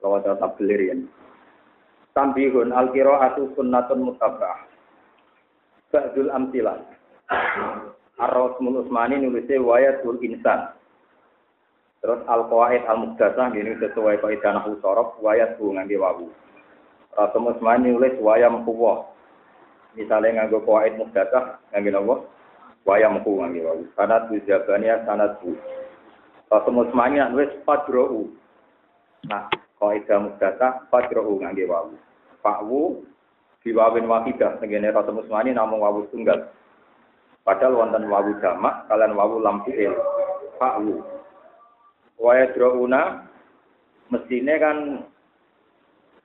Rawadah tablirian. Tambihun al-qira'atu sunnatun mutabah. Ba'dul amtilah. Ar-Rasmul Usmani nulisnya wayatul insan. Terus al-qawaid al-muqdasah ini sesuai kaidah nahwu sorof wayat bu ngangge wawu. Rasul Usmani nulis wayam kuwah. Misalnya nganggo qawaid muqdasah ngangge napa? Wayam ku ngangge wawu. Sanad bu jabania sanad bu. Rasul Usmani nulis fadrou. Nah, kaidah muhdasa fajra'u ngangge wawu. Fa'wu diwawin wahidah tengene rasa musmani namung wawu tunggal. Padahal wonten wawu jamak kalian wawu lam fi'il. Fa'wu. Wa yadrauna mestine kan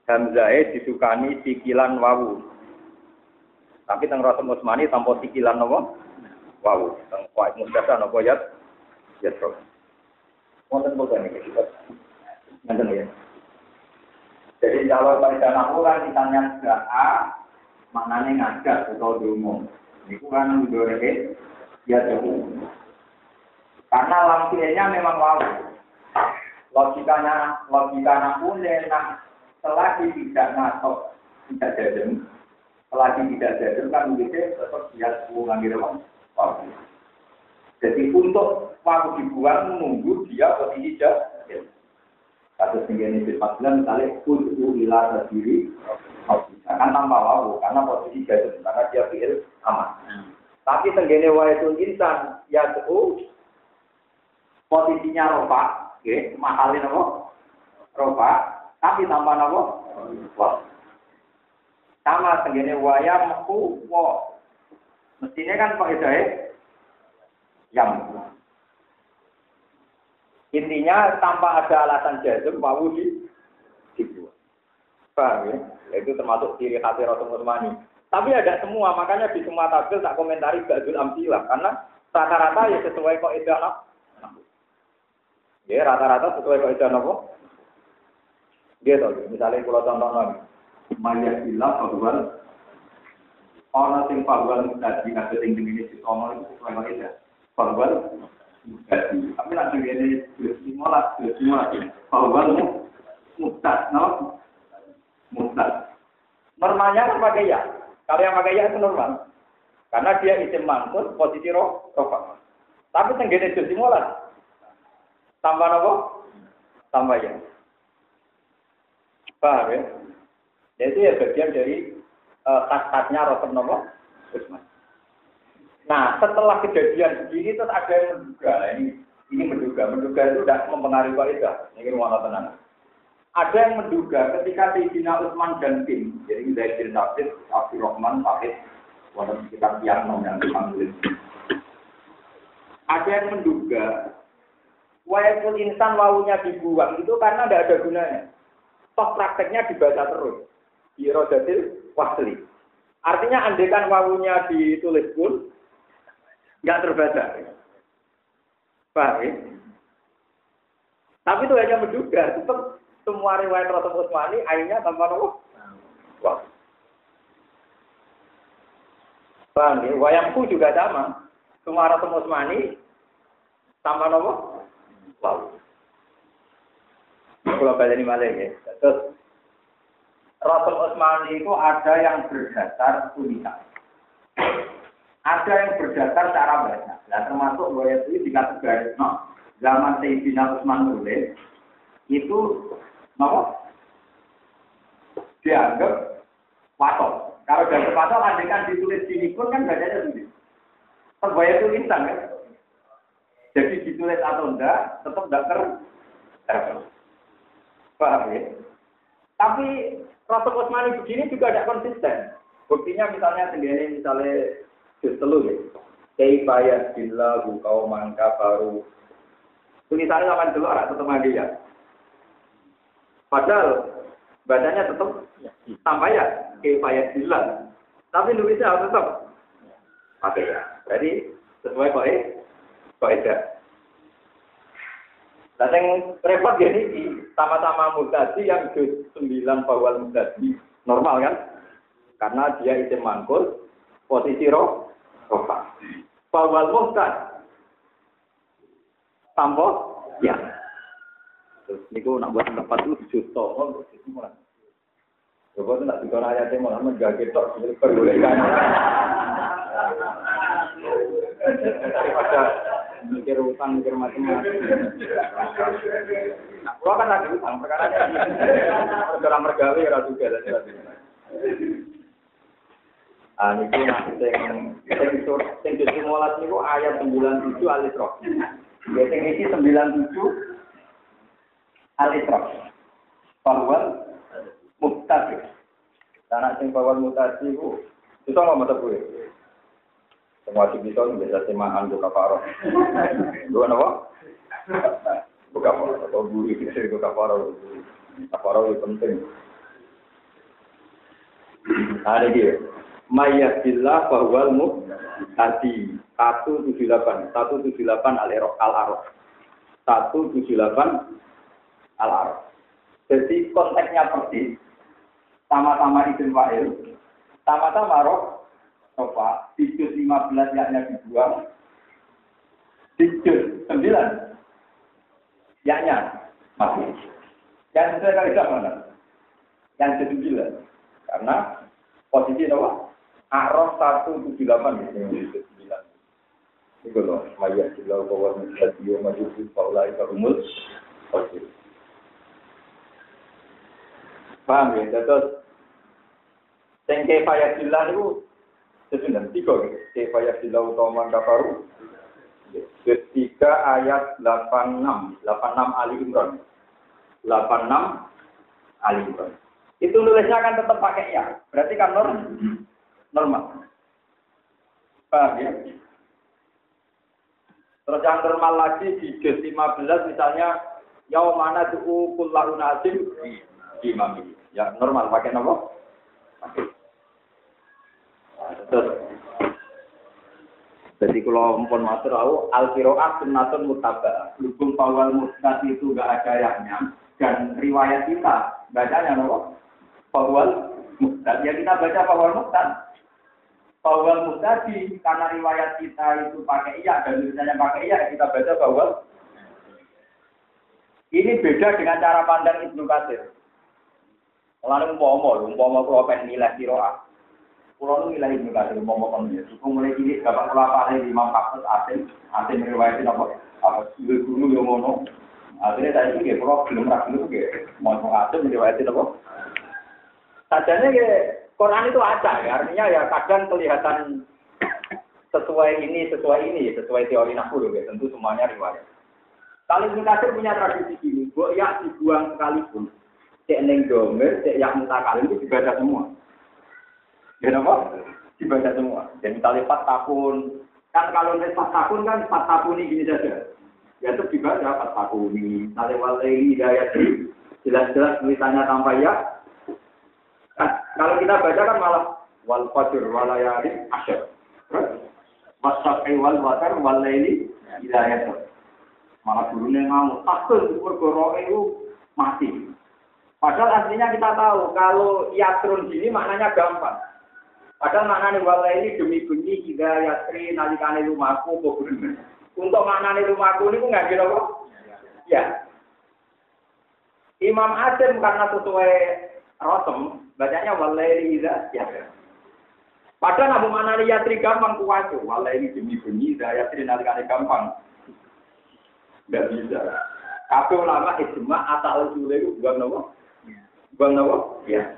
hamzahe disukani sikilan wawu. Tapi teng rasa musmani tanpa sikilan napa? Wawu. Teng kuat muhdasa napa ya? Ya terus. Wonten boten iki. Nanten ya. Jadi kalau pada kan ditanya A, maknanya ngajak atau diumum. Ini kan mendoreke ya diumum. Karena lampinya memang wawu. Logikanya, logika nahwunya, nah selagi tidak ngatok, tidak jadem, selagi tidak jadem kan begitu tetap dia hubungan di rumah. Jadi untuk waktu dibuang menunggu dia posisi jadem. Kasus tinggi ini bilang misalnya kudu ila sendiri, kan tambah wawu karena posisi jadul karena dia pikir aman. Tapi tenggene wa itu insan ya tuh posisinya ropa, ya mahalin apa? Ropa, tapi tambah apa? Sama tenggene waya meku wo. Mestinya kan kok itu yang Intinya tanpa ada alasan jazm, wawu di dibuat. Paham ya? Itu termasuk ciri khas Rasul Utsmani. Tapi ada semua, makanya di semua tabel tak komentari Ba'dul Amtilah. Karena rata-rata ya sesuai kok itu anak. Ya, rata-rata sesuai kok itu anak. Dia tahu, misalnya kalau contoh lagi. Maya bilang bahwa orang yang bahwa tadi ngasih tinggi ini itu sesuai kok itu. Bahwa tapi langsung ini bersimulat, bersimulat. Bahwa mustad, no? Mustad. Normalnya kan pakai ya. Kalau yang pakai ya itu normal. Karena dia isim mangkut, posisi roh, roh. Tapi tenggene bersimulat. Tambah apa? Tambah ya. Paham ya? Jadi ya bagian dari uh, khas-khasnya Rasul Nopo Usman. Nah, setelah kejadian begini terus ada yang menduga. Ini ini menduga, menduga itu tidak mempengaruhi kaidah. Ini rumah tenang. Ada yang menduga ketika Sayyidina Utsman dan tim, jadi Zaid bin Sabit, Abdul Rahman, Fahid, walaupun sekitar tiang yang dipanggil. Ada yang menduga Wayakul insan wawunya dibuang itu karena tidak ada gunanya. Toh prakteknya dibaca terus. Irodatil wasli. Artinya andekan wawunya ditulis pun, nggak terbaca. Paham ya? Tapi itu hanya menduga, tetap semua riwayat Rasul Utsmani akhirnya tanpa nopo. Wah. Paham ya? Wayangku juga sama. Semua Rasul Utsmani tanpa nopo. Wow. Kalau balik ini malah ya. Terus Rasul Utsmani itu ada yang berdasar tulisan. Ada yang berdasar cara baca. Nah, termasuk bahwa itu jika garis no, zaman Sayyidina Utsman Ulil itu no, dianggap watok. Kalau dari watok kan ditulis sini pun kan bacanya tulis. Sebaya itu insan kan. Jadi ditulis atau enggak, tetap enggak ter Paham ya? Tapi Rasul Utsmani begini juga tidak konsisten. Buktinya misalnya sendiri misalnya juz telu ya. Kaifa yadillahu qauman kafaru. Tulisannya sama dulu orang ketemu dia. Padahal bacanya tetap sampai ya kefayat bilang. Tapi nulisnya harus tetap pakai ya. Jadi sesuai kok kok Nah, yang repot gini, sama-sama mutasi yang juz 9 bawal mutasi normal kan? Karena dia isim mangkul, posisi roh, rofa. Bawal mutasi, tambah, ya. Terus niku nak buat tempat itu juta, oh, murah. Coba nak tiga ayatnya malah menjaga tok, perbolehkan. Daripada mikir utang, mikir macam-macam. Nah, kan lagi utang, perkara perkara mergawe ya juga. Ah, niku nak sing sing sing jadi mulat niku ayat 97 Al-Isra. Ya sing iki 97 Al-Isra. Bahwa mutasi. Karena sing bawal mutasi itu itu nggak mata gue. Semua wajib bisa bisa semaan buka parah. Dua apa? Buka parah atau buri bisa buka parah. Buka parah itu penting. Ada dia. Mayyatillah bahwal mu hati satu tujuh delapan satu tujuh delapan al al arok satu tujuh delapan al arok. Jadi konteksnya persis sama-sama izin fa'il, sama-sama roh di juz 15 yaknya dibuang, di juz 9 yaknya masih. Yang sesuai kaidah mana? Yang ke-9. Karena posisi apa? Araf 178 gitu. Itu loh, maya bahwa bisa dia maju di paulai karumul. Oke. Paham ya? Terus, itu sesudah tiga kafaru. Ketiga ayat 86, 86 Ali Imran. 86 Ali Imran. Itu nulisnya kan tetap pakai ya. Berarti kan norm, normal. Paham ya? Terus yang normal lagi di juz 15 misalnya mana tuh kullahu nasim imami. Ya normal pakai nopo? Pakai. Terus jadi kalau mpun matur aku al qiraat sunnatun mutabah. Hukum pawal mustad itu gak ada yangnya dan riwayat kita bacanya nopo? Pawal mustad. Ya kita baca pawal mustad. Pawal mustadi karena riwayat kita itu pakai iya dan misalnya pakai iya kita baca pawal. Ini beda dengan cara pandang Ibnu Katsir. Lalu umpama, umpama kalau pengen nilai kiroah. Pulau nu nilai Ibnu Katsir umpama kon ya. Suku mulai ini dapat kelapa di Imam Hafiz Asim, Asim meriwayatkan apa? Apa ibu guru yang ngono. Akhirnya saya ini pulau belum ragu itu kayak mau Asim meriwayatkan apa? Sajanya ya Quran itu ada ya, artinya ya kadang kelihatan sesuai ini, sesuai ini, sesuai teori nafsu ya, tentu semuanya riwayat. Kalau Ibnu punya tradisi gini, buat ya dibuang sekalipun, cek neng domer, cek yang mutakalim itu dibaca semua. Ya apa? Dibaca semua. Jadi misalnya empat tahun, kan kalau empat tahun kan empat tahun ini gini saja. Ya itu dibaca empat tahun ini. Misalnya walai hidayat jelas-jelas tulisannya tanpa ya. Kalau kita baca kan malah wal fajr walayali asyar. Wasyafi wal watar walaili hidayat. Malah gurunya ngamuk, takut bergoro itu mati. Padahal aslinya kita tahu kalau yatrun gini maknanya gampang. Padahal maknanya wala ini demi bunyi hingga yasri nalikane rumahku. Untuk maknanya rumahku ini nggak kira kok? Ya. Imam Asim karena sesuai rosem, bacanya wala ini hingga ya. Padahal nabu maknanya yasri gampang kuat Wala ini demi bunyi hingga yasri nalikane gampang. Nggak bisa. Kabeh ulama ijma asal usule itu bukan nopo? Bukan nopo? Ya.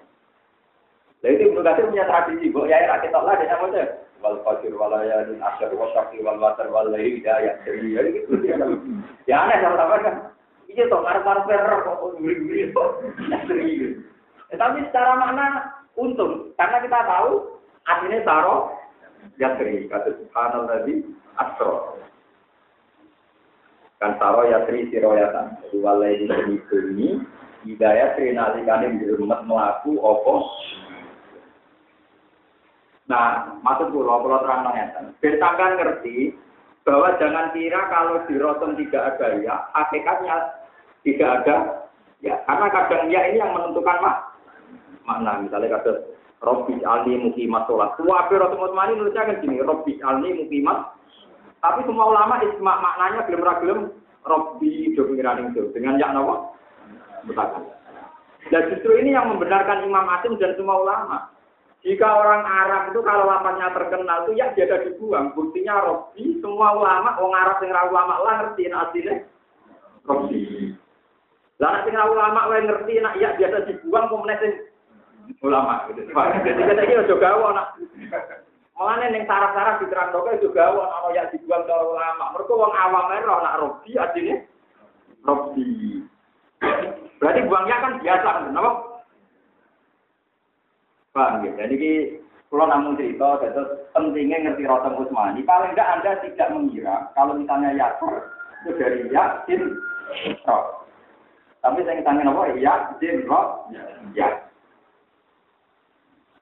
Lah itu Katsir punya tradisi, kok ya rakyat Allah dia mau wal fajr wal layalin asyr wa syaqi wal watar wal. Jadi ya gitu. Ya aneh sama-sama kan. Iya toh ngarep-ngarep perang kok nguri-nguri kok. Tapi secara makna untung karena kita tahu artinya taro yasri kata subhanallah tadi asro kan taro yasri siroyatan walai di sini hidayah nalikane dirumah melaku opo. Nah, maksud kula kula terang ngeten. Ben sampean ngerti bahwa jangan kira kalau di roton tidak ada ya, hakikatnya tidak ada ya. Karena kadang ya ini yang menentukan mak makna. Misalnya kata Robbi alni mukimat sholat. Tua Roton Utsmani nulisnya kan gini, Robbi alni mukimat. Tapi semua ulama isma maknanya belum ragilum Robbi do pengiran itu dengan yang nawa mutakan. Dan justru ini yang membenarkan Imam Asim dan semua ulama. Jika orang Arab itu kalau lapasnya terkenal itu ya dia ada dibuang. Buktinya Robi, semua ulama, orang Arab yang ulama lah ngerti aslinya Robi. Lah sing ulama wae ngerti nak ya biasa dibuang sing ulama. Jadi kita aja gawe nak. Mulane ning saraf-saraf diterangke juga gawe ana ya dibuang karo ulama. Mergo wong awam ae roh nak robi asline robi. Berarti buangnya kan biasa kan, kenapa? Ya? Jadi kalau namun cerita, terus pentingnya ngerti Rotem Usmani. Paling enggak Anda tidak mengira kalau misalnya Yakur itu dari Yakin Roh. Tapi saya tanya apa? Yakin Roh. Ya.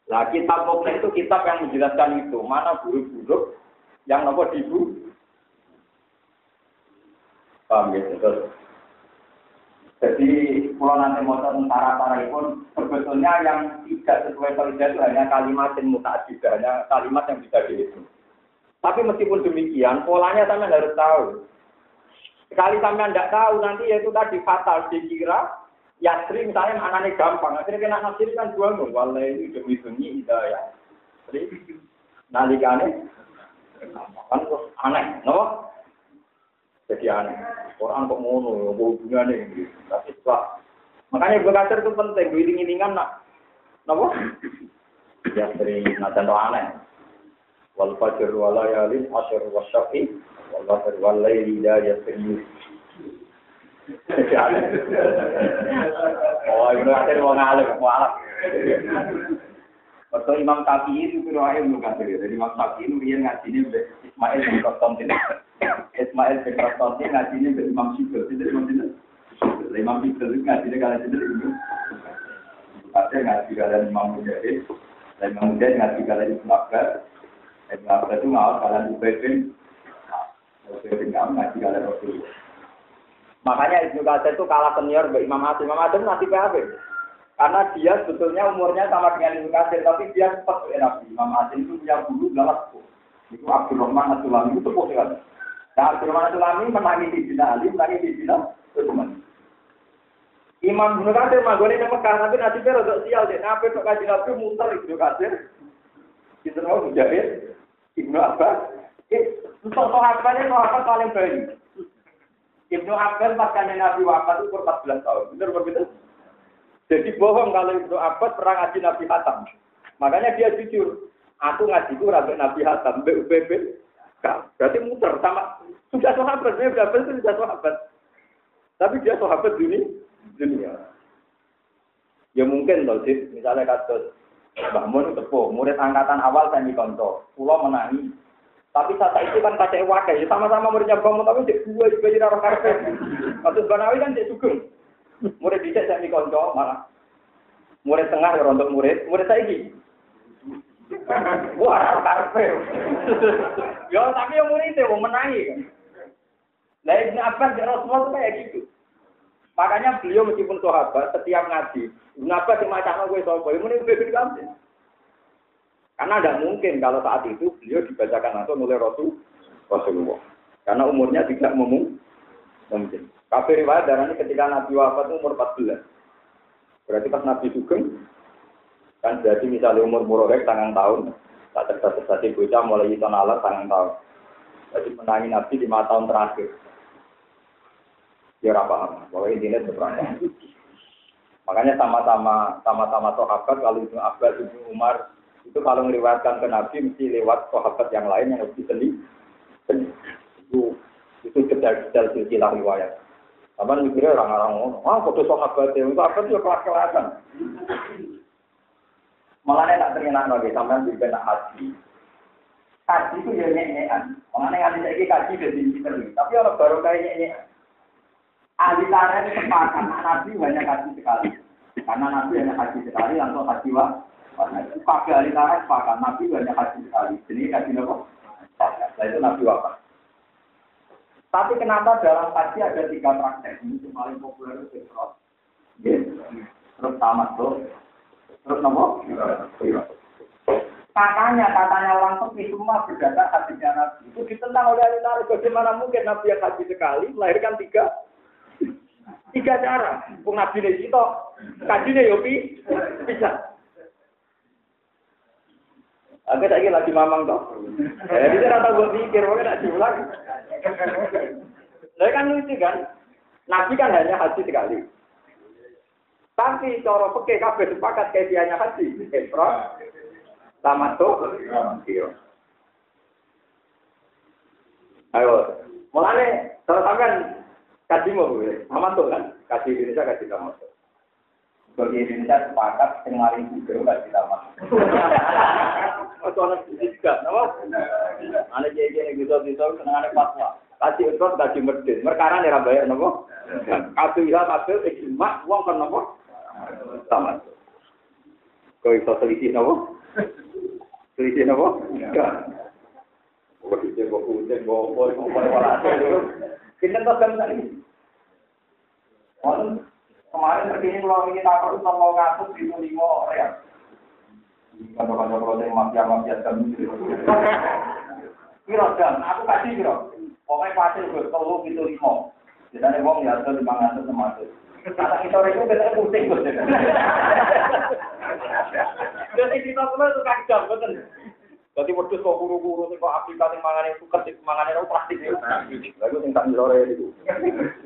Lah kitab Mukmin itu kitab yang menjelaskan itu. Mana buruk-buruk yang nopo dibu. Paham? Terus jadi kalau nanti mau tentara tara pun sebetulnya yang tidak sesuai kaidah itu hanya kalimat yang mutajidah, hanya kalimat yang bisa dihitung. Tapi meskipun demikian, polanya sampai harus tahu. Sekali sampai tidak tahu, nanti yaitu tadi fatal dikira Yasri misalnya anaknya gampang, akhirnya kena nasir kan dua nol, walau ini demi demi hidayah. Jadi nalikane kan terus aneh, no? Jadi aneh. Quran kok ngono, ya hubungannya gitu. Tapi setelah makanya belajar itu penting, iling-ilingan nak, napa? Ya dari najan aneh. Wal fajr wal layalin asyr wasyafi wal fajr wal layli la yasri. Oh, itu akhir wong alim. Waktu Imam Syafi'i itu Jadi Imam Syafi'i itu dia ngaji ini Ismail bin Konstantin. Ismail bin Konstantin ini Imam Syibel. Itu Imam Syibel. Imam Syibel itu ngaji ini kalian. Kadir ngaji kalian Imam Mujahid. Dan Imam Mujahid ngaji kalian Ibn Abbas. Ibn Abbas itu ngawal kalian Ubay bin bin ngaji kalian Rasulullah. Makanya Ibnu Katsir itu kalah senior Mbak Imam Asim. Imam Asim nanti PHB. Karena dia sebetulnya umurnya sama dengan Ibnu Katsir, tapi dia cepat ke Nabi. Imam Asim itu punya guru galas. Itu Abdurrahman As-Sulami itu sepuh sekali. Nah, Abdurrahman As-Sulami menangis di Bina Ali, menangis di Bina Utsman. Imam Ibnu Katsir manggone nang Mekah, tapi nasibnya rada sial deh. Nabi kok kaji Nabi muter Ibnu Katsir. Kita tahu Mujahid, Ibnu Abbas. Untuk sahabatnya sahabat paling baik. Ibnu Abbas pas Nabi wafat itu 14 tahun. Benar begitu? Jadi bohong kalau Ibnu Abbas pernah ngaji Nabi Hatam. Makanya dia jujur. Aku ngaji itu ragu Nabi Hatam, BUPB. Berarti muter sama sudah sahabat, Ibnu Abbas itu sudah sahabat. Tapi dia sahabat dunia. dunia. Ya mungkin loh sih, misalnya kasus Mbah tepuh, murid angkatan awal saya konco, pulau menangi. Tapi saat itu kan kaca wakai, ya sama-sama muridnya Mbah Mun, tapi cek dua juga jadi orang karpe. Kasus Banawi kan cek sugeng. Murid dicek saya konco malah. Murid tengah ya rontok murid, murid saya ini. Wah, karpe. ya tapi yang murid itu mau menangi kan. Nah, Ibn Abbas di Rasulullah itu kayak gitu. Makanya beliau meskipun sahabat, setiap ngaji, Abbas yang macam gue sopo, ini gue kamu. Karena tidak mungkin kalau saat itu beliau dibacakan langsung oleh Rasul Rasulullah. Karena umurnya tidak mungkin. Kafir riwayat darah ini ketika Nabi wafat umur 14. Berarti pas Nabi Sugeng, kan jadi misalnya umur murorek tangan tahun, tak terdesak bocah mulai itu nalar tangan tahun. Jadi menangi Nabi lima tahun terakhir. Dia paham, bahwa intinya seberapa. Makanya sama-sama sama-sama sahabat kalau itu Abbas itu Umar itu kalau meriwayatkan ke Nabi mesti lewat sahabat yang lain yang lebih teliti. Itu itu detail-detail silsilah riwayat. Apa mikirnya orang-orang ngono, ah foto sahabat itu apa sih kelas-kelasan. Malah tak terima lagi sampai juga nak haji. Haji itu ya nyenyekan. Mengenai ngaji saya kaji dari pinter, tapi orang baru kayak nyenyekan. ahli tarikh sepakat Nabi hanya haji sekali. Karena Nabi hanya haji sekali, langsung haji wa. Kabeh ahli sepakat Nabi hanya haji sekali. Jadi haji apa? Nah itu Nabi wafat. Tapi kenapa dalam haji ada tiga praktek? Ini yang paling populer itu Terus Terus tamat tuh. Terus nomor? Katanya, katanya orang sepi semua berdasar hadisnya Nabi. Itu ditentang oleh ahli tarikh. Bagaimana mungkin Nabi yang haji sekali melahirkan tiga tiga cara. Ini itu kajinya yopi bisa. Aku lagi lagi mamang toh. Jadi saya rata gue pikir, mungkin nak diulang. Nah kan lucu kan? Nabi kan hanya haji sekali. Tapi cara peke kabeh sepakat kaifiahnya haji. Ifrat, tamat tuh. Ayo, mulane kalau sampean kaji mau tamat tuh kan? Kaji Indonesia kaji tamat tuh. bagi Indonesia sepakat yang lain juga nggak kita masuk. Ada jadi gitu gitu senang ada fatwa. Kasih ekspor kasih merdeka. Merkaran ya rabai nopo. Kasih hilang kasih ekstrimak uang kan nopo. Sama. Kau itu selisih nopo. Selisih nopo. Kita tak kenal ini. Kemarin terkini kalau ingin takut itu mau ngatur di lima. Kalau kalau kalau yang mafia mafia kan Kira jam, aku kasih kira. Pokoknya pasti gue telu gitu lima. Jadi ada uang ya ada lima ratus sama itu. Kata kita itu biasanya pusing gue. Jadi kita semua itu kacau betul. Jadi wedhus kok guru-guru sing kok Afrika sing mangane suket sing mangane ora plastik ya. Lalu sing tak sore itu.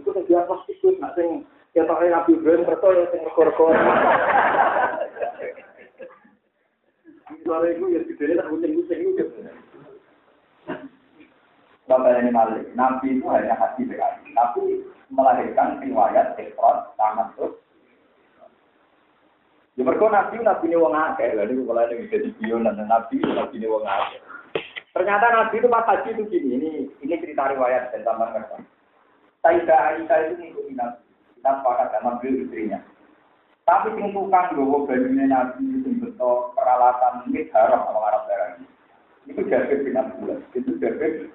Iku sing biasa plastik kuwi nak sing ya tok Nabi Ibrahim kerto ya sing rego-rego. Sore iku ya gedene tak kucing-kucing iku. Bapak ini malik, Nabi itu hanya hati sekali, tapi melahirkan riwayat ekor tamat tuh Ya mergo nabi nabi ini wong akeh, niku mulai ning dadi biyo dan nabi nabi ini wong akeh. Ternyata nabi itu pas haji itu gini, ini ini cerita riwayat dan taman kerja. Sayyidah Aisyah itu ngikutin nabi, kita sepakat sama beliau istrinya. Tapi sing tukang gowo bajunya nabi sing beto peralatan ini harap sama Arab darah Itu Jabir bin Abdullah, itu Jabir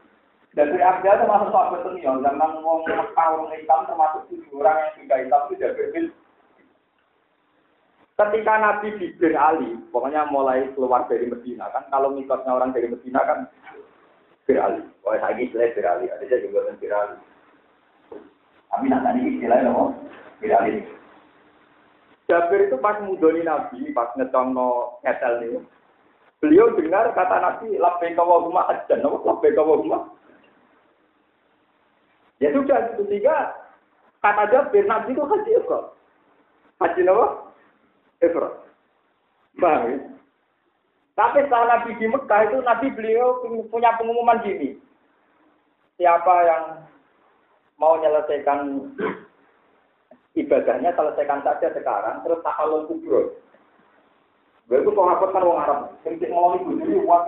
dari Abdullah termasuk sahabat senior, zaman wong Mekah, wong Islam termasuk tujuh orang yang sudah Islam itu Jabir bin Ketika Nabi Jibril Ali, pokoknya mulai keluar dari Medina kan, kalau mikotnya orang dari Medina kan Bir Ali. Oh, saya istilah Bir Ali, ada juga kan Bir Ali. Tapi nak tadi istilahnya apa? Ali. Jabir itu pas mudoni Nabi, pas ngecongno ngetel nih. Beliau dengar kata Nabi, labbaik Allahumma hajjan, apa labbaik Allahumma? Ya sudah, ketiga kata Jabir, Nabi itu haji kok. Haji apa? Ifrat. Paham ya? Tapi setelah Nabi di Mekah itu Nabi beliau punya pengumuman gini. Siapa yang mau menyelesaikan ibadahnya selesaikan saja sekarang terus tahalul kubro. Gue itu sahabat kan orang Arab, sedikit mau ibu jadi uang.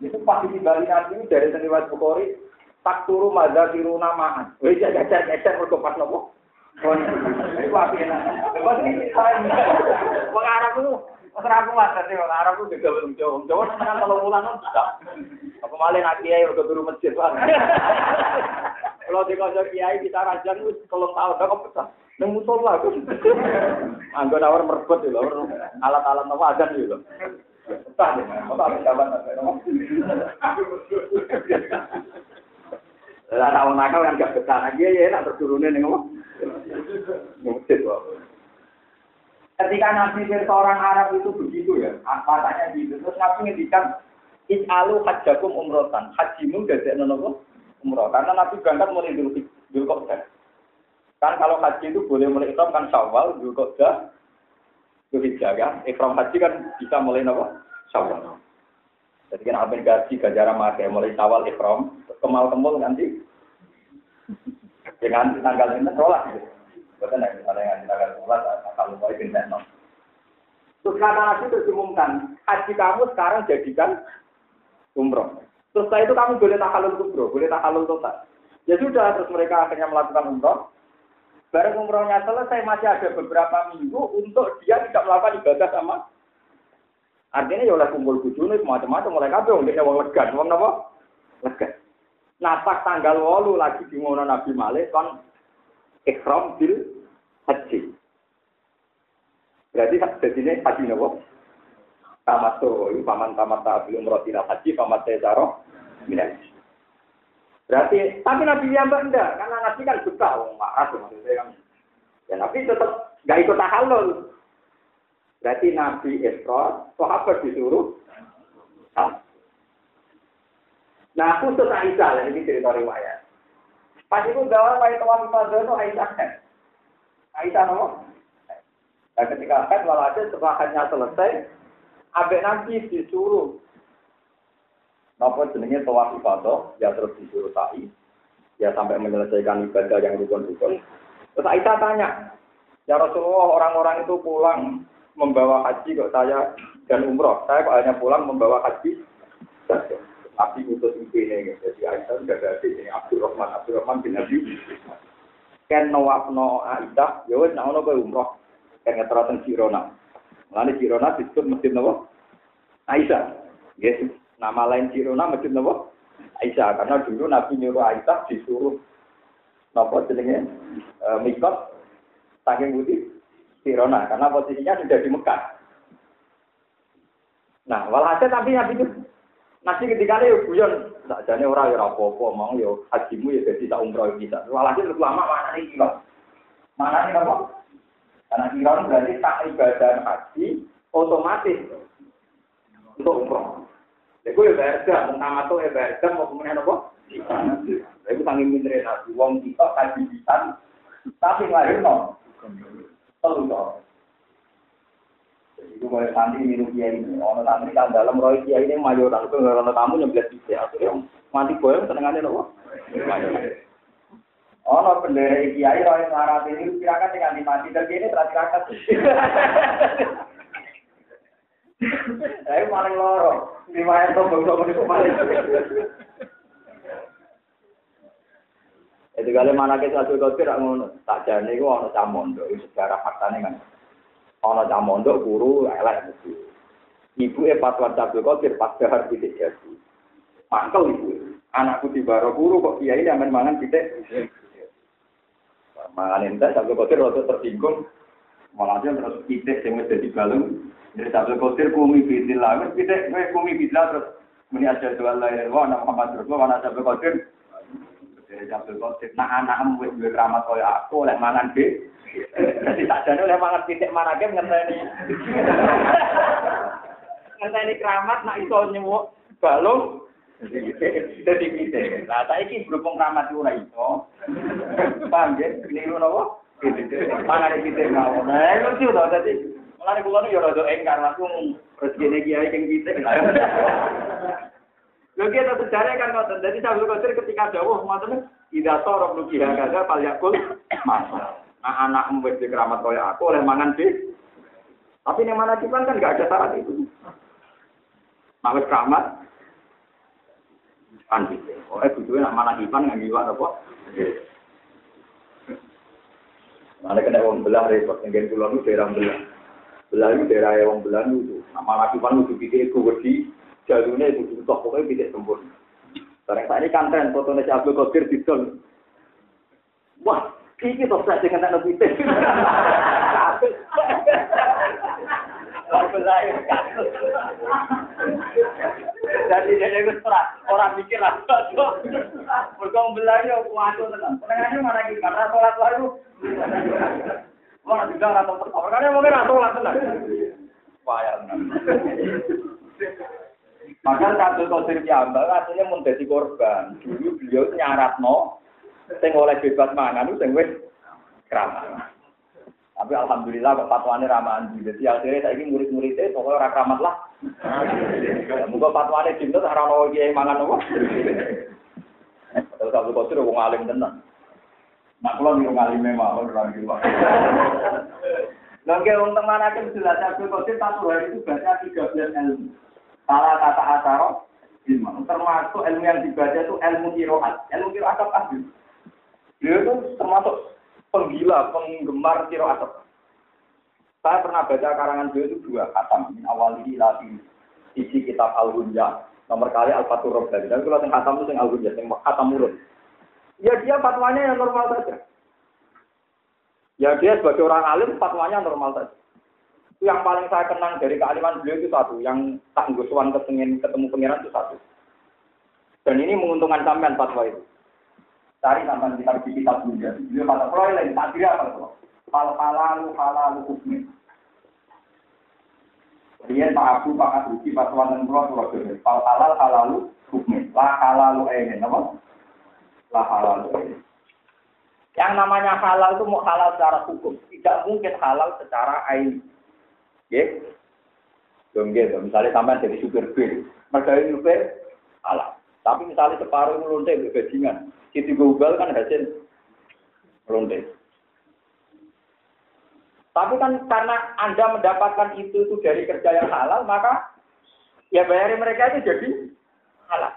Itu pasti di Bali Nabi dari seniwat Bukhari tak turu mada tiruna mahan. Gue jajar jajar mereka pas nopo. Enak. Ini aku Arab. Apa malah nak kiai udah turu masjid Pak. Kalau di kiai kita rajan wis kalau tahu udah kok pecah. Nang musola aku. Anggo nawar merebut lho, alat-alat apa ajan lho. Deh, apa apa jaban Lah nak nakal kan gak betah. Lagi ya nak terturune ning apa? Ketika Nabi versi orang Arab itu begitu ya, matanya gitu. Terus Nabi ngendikan, Is'alu hajjakum umrotan. Hajimu gak nopo umroh. Karena Nabi berangkat mulai dulu Kan kalau haji itu boleh mulai ikram kan syawal, kokda, dulu ya. Ikram haji kan bisa mulai nopo syawal. Jadi kan apa gaji gajaran pakai mulai syawal ikram, kemal kemul nanti. Dengan tanggal ini sholat. Gitu. Bukan yang misalnya yang tanggal sholat, kalau mau ikut no. Terus kata Nabi terus diumumkan, haji kamu sekarang jadikan umroh. Terus setelah itu kamu boleh tahalul kubro, boleh tahalul total. Ya sudah, terus mereka akhirnya melakukan umroh. Bareng umrohnya selesai masih ada beberapa minggu untuk dia tidak melakukan ibadah sama. Artinya ya oleh kumpul nih macam-macam mulai kabeh wong dene wong legan, wong napa? Legan. Pas tanggal 8 lagi di Nabi Malik kon ikhram bil haji. Berarti jadi ini haji nopo? Tamat tuh, paman tamat belum tidak haji, paman saya taruh, Berarti, tapi Nabi yang enggak, karena Nabi kan buta, wong marah maksudnya kan. Ya Nabi tetap nggak ikut tahalul. Berarti Nabi Isra, sahabat disuruh. Nah, khusus Aisyah, ini cerita riwayat. Pas itu gawa kayak tuan itu Aisyah kan. Aisyah nopo. Nah, ketika kan walhasil setelah hanya selesai, abek Nabi disuruh Napa jenenge tawaf ifadah, ya terus disuruh sa'i, ya sampai menyelesaikan ibadah yang rukun-rukun. Terus Aisyah tanya, ya Rasulullah orang-orang itu pulang membawa haji kok saya dan umroh, saya kok hanya pulang membawa haji. Nabi utus ini, jadi Aisyah sudah ada ini Abdul Rahman, Abdul Rahman bin Nabi. Ken nawaf no Aisyah, ya wes nak ono umroh, ken ngeterasen Girona. Mulane Girona disebut masjid nawa Aisyah. Yesus. Nama lain Cirona masjid nopo? Aisyah karena dulu Nabi nyuruh Aisyah disuruh nopo jenenge e, mikot saking putih Cirona karena posisinya sudah di Mekah. Nah, walhasil tapi Nabi itu nanti ketika itu guyon, tak jane orang ya apa-apa, mau ya hajimu ya jadi tak umroh bisa. Walhasil lama mana nih kilo? Mana nih apa? Karena kira berarti tak ibadah haji otomatis untuk umroh. Ya berda, mau tamat tuh ya berda, mau kemudian apa? Iku tanggung minre nabi, wong kita bisa, tapi lahir no. Telu toh. Itu boleh santri minum kiai ini. Ono santri kan dalam roy kiai ini mayoran itu nggak ono tamu nyeblet bisa. Akhirnya mati boyong senengannya nopo. Ono bendera kiai roy marat ini kira-kira tinggal mati terkini terakhir Ayo maling loro, lima itu bangsa itu maling. Jadi kalau mana kita tidak ngono, tak jadi itu ono camondo, itu sejarah faktanya kan. Ono camondo guru elek mesti. Ibu e pas wajah kau pas dahar titik jadi. Mangkel ibu, anakku di baro guru kok kiai yang mangan titik. Mangan entek, tapi kau tidak tersinggung. Malah dia terus titik yang jadi galung. Dari satu kotir kumi bidillah. Wes kita kumi bidillah terus muni aja lain wa nama Muhammad Rasulullah wa satu kotir. Dari satu kotir. Nah anak wes dua keramat kaya aku oleh mangan be. Jadi tak jadi oleh mangan titik mana game ngenteni. ngenteni keramat nak iso nyemuk balung. Jadi kita. Nah, saya ini berhubung keramat itu iso. Paham ya? Keliru nopo? Mana kita mau? Nah, itu sudah jadi. Mulane kula nu ya rada engkar langsung rezekine kiai keng kita. Lho kita sejarah kan ngoten. Dadi Sabtu Qadir ketika dawuh ngoten ida torok nuki hagaga pal yakul masa. Nah anak wis keramat kaya aku oleh mangan di. Tapi yang mana kan kan gak ada syarat itu. Nah keramat kan gitu. Oh, eh butuhnya nak mana kipan nggak giwak apa? Mana kena uang belah repot, tengen pulau itu daerah belah. Belayu daerah yang Belayu itu. Nama laki pan itu pikir itu jalurnya itu toh pokoknya tidak sempurna. Sekarang saya ini kan tren fotonya si Abdul Qadir di Wah, ini toh saya dengan anak. Belayu Jadi dia itu orang orang mikir lah. Berkong Belayu kuat tenang. Tenangnya mana lagi karena sholat lalu. Wah, juga rata pertama. Karena mungkin rata lah tenang. Payah Maka satu kosir piambal artinya menjadi korban. Dulu beliau nyarat no, sing oleh bebas mangan itu sing wis keramat. Tapi alhamdulillah kok fatwane ramahan Jadi akhirnya saya ini murid-muridnya pokoknya orang keramat lah. Muka fatwane cinta tak rano kiai mangan apa. Terus satu kosir wong alim tenang. Nah, kalau nih ngali memang orang di luar. Lalu untuk mana kan jelas Abdul Qadir satu hari itu baca 13 ilmu. Salah kata asaro, termasuk ilmu yang dibaca itu ilmu kiroat. Ilmu kiroat apa? Dia itu termasuk penggila, penggemar siro asap. Saya pernah baca karangan beliau itu dua kata, min awal ini lagi isi kitab al -Hunja, nomor kali al fatur Robbani. Dan kalau yang khatam itu yang al -Hunja, yang khatam murun. Ya dia fatwanya yang normal saja. Ya dia sebagai orang alim fatwanya normal saja. Itu yang paling saya kenang dari kealiman beliau itu satu, yang tak ngusuan ketemu, ketemu pengiran itu satu. Dan ini menguntungkan sampean fatwa itu. Cari sampean kita di kitab beliau. Beliau fatwa kalau lain tak kira apa itu. Fal halalu halalu hukmi. Dia Pak Abu Pak Abuki fatwa dan pulau pulau Fal halal halalu hukmi. La halalu ini, apa? La halalu ini. Yang namanya halal itu mau halal secara hukum, tidak mungkin halal secara ain. Ya, dong gitu. Misalnya sampai jadi supir bir, mereka supir halal. Tapi misalnya separuh melonte bajingan, Siti Google kan hasil melonte. Tapi kan karena Anda mendapatkan itu itu dari kerja yang halal, maka ya bayari mereka itu jadi halal.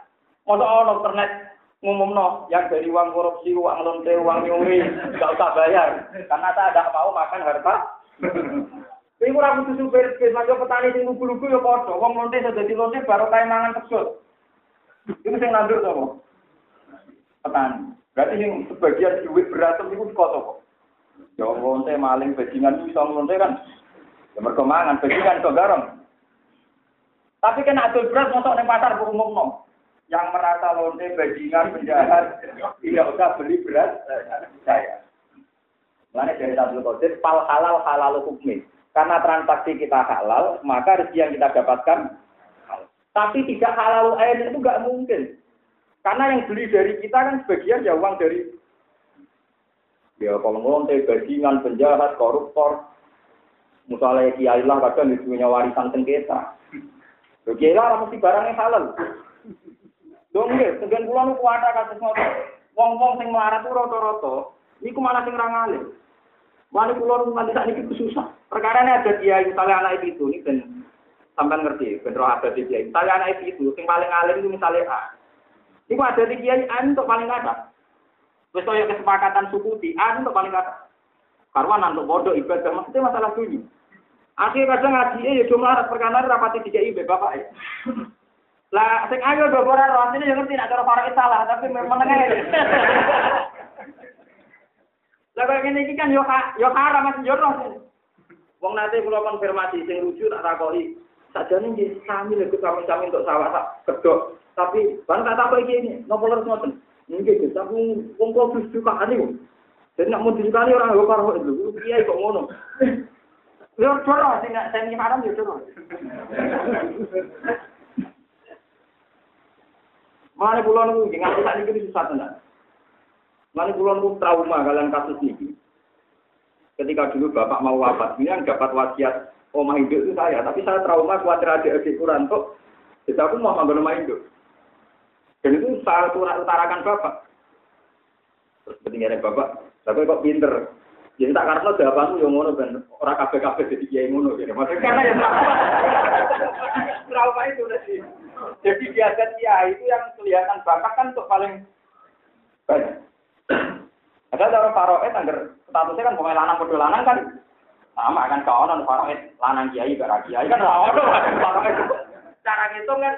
Mau ono internet ngumum no, yang dari uang korupsi, uang lonte, uang nyuri, nggak usah bayar. Karena saya tidak mau makan harta. Ini kurang butuh supir, maju petani yang lugu-lugu ya kodoh. Uang lonte sudah di lonte baru kayak mangan teksut. Itu yang nandur sama petani. Berarti yang sebagian duit berantem itu kok. Ya lonte maling bajingan itu bisa lonte kan. Ya mereka mangan, bajingan kok garam. Tapi kan adul beras masuk di pasar berumum no yang merasa lonte bajingan penjahat tidak usah beli beras saya. Mana dari satu kodir, pal halal halal hukmi. Karena transaksi kita halal, maka rezeki yang kita dapatkan halal. Tapi tidak halal air itu nggak mungkin. Karena yang beli dari kita kan sebagian ya uang dari ya kalau lonte bajingan penjahat koruptor misalnya kiai lah kadang punya warisan sengketa. Kiai lah mesti barang yang halal. Dong nggih, sebagian kula nu kuwata kados ngoten. Wong-wong sing melarat ku rata-rata niku malah sing. Wali kula nu nganti sakniki susah. Perkara ini ada dia misalnya anak itu ini ben sampean ngerti, ben roh ada di dia. Misalnya anak itu sing paling alim itu misalnya A. Iku ada di kiai A untuk paling kata. Wis kaya kesepakatan suku di A untuk paling kata. Karena untuk bodoh ibadah maksudnya masalah dunia. Akhirnya kadang ngaji ya cuma perkara rapati tiga ibe bapak ya. Lah sing ayo do ora roh asline yo ngerti nek cara para salah, tapi meneng ae. Lah kok ngene iki kan yo yo haram mas yo roh. Wong nate kula konfirmasi sing lucu tak takoki. Sajane nggih sami lho kami-kami untuk sawah tak kedok. Tapi ban tak takoki iki ini, nopo terus ngoten. Nggih, tapi wong kok wis suka ane Jadi nak mau dikali orang gak karo itu, kiai kok ngono. Yo coro sing sing haram yo coro. Mana pulau nunggu, nganti saat ini susah tenan. Mana nunggu trauma kalian kasus ini. Ketika dulu bapak mau wafat, ini yang dapat wasiat omah hidup itu saya, tapi saya trauma khawatir ada adik kurang kok. Jadi aku mau ngambil rumah hidup. Dan itu saya utarakan bapak. Terus ketinggalan bapak, tapi kok pinter. Jadi tak karena jawabanmu yang ngono kan orang kafe kafe jadi kiai ngono gitu. Maksudnya karena yang trauma itu tadi. Jadi biasa kiai itu yang kelihatan bakat kan untuk paling banyak. Ada cara faroet agar statusnya kan pemain lanang bodoh lanang kan sama kan kawan faroet lanang kiai gara kiai kan orang faroet cara ngitung kan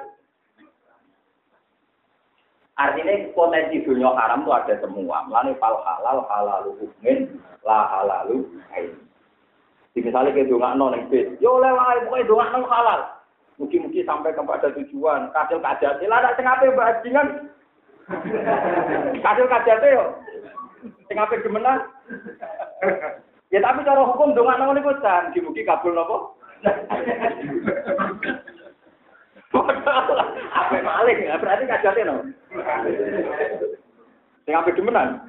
Artinya potensi dunia haram itu ada semua. Melani fal halal halalu hukmin la halalu ain. Di misalnya ke dongak non bis, yo lewat pokoknya dongak non halal. Mungkin-mungkin sampai kepada tujuan. Kasil kajati lah, ada sengape bajingan. Kasil kajati yo. Sengape gimana? Ya tapi cara hukum dongak non itu kan, mungkin kabul nopo. Apa maling? Berarti kajate no. Sing ape demenan.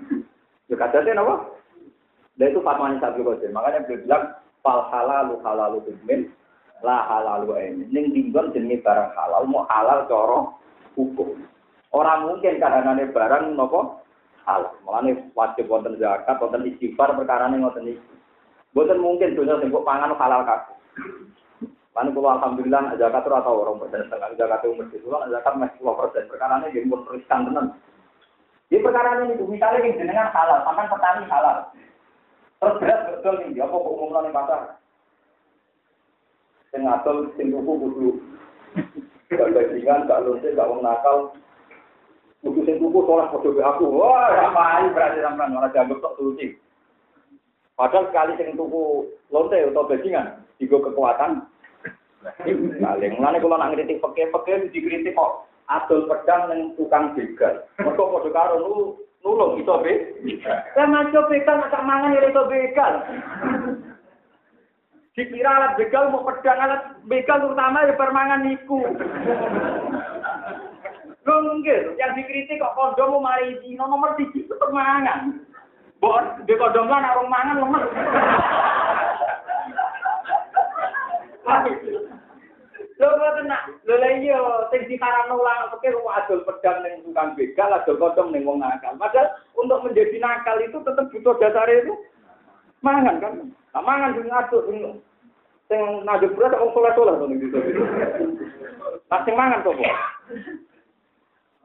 Ya kajate napa? Dan itu fatwanya Sabtu Qadir. Makanya beliau bilang fal halalu halalu tumin la halalu ini. Ning dinggon jenenge barang halal mau halal cara hukum. Orang mungkin kahanane barang nopo halal. Mulane wajib wonten zakat, wonten istighfar perkara ning ngoten iki. Boten mungkin dosa sing pangan halal kabeh. Lalu kalau alhamdulillah zakat itu atau orang persen setengah zakat mesti dulu zakat masih dua persen. Perkara ini jadi teruskan tenan. Di perkara ini itu misalnya yang jenengan halal, sampai petani halal. Terus berat betul nih, apa kok umumnya nih pasar? Sing ngadol, sing tuku kudu. Gak bajingan, gak lonte, gak wong nakal. Kudu sing tuku sholat podo aku. Wah, ngapain berarti sampean malah dianggap tok suci. Padahal sekali sing tuku lonte atau bajingan, digo kekuatan. Paling mulane kula nak ngritik peke-peke dikritik kok adol pedang ning tukang begal. Mergo padha karo nu nulung iso be. Lah manco begal nak mangan ya iso begal. Dikira alat begal mau pedang alat begal terutama ya permangan niku. Lho nggih, yang dikritik kok kondom mau mari dino nomor 3 itu permangan. Bon, di kondom lan arung mangan lemes. Lho boten nak, lho lha iya sing dikarano ulang pikir adol pedang ning tukang begal, adol kondom ning wong nakal. Padahal untuk menjadi nakal itu tetap butuh dasar itu mangan kan. Nah, mangan sing adol sing sing nadhe berat wong soleh-soleh to ning. Nah, mangan sapa?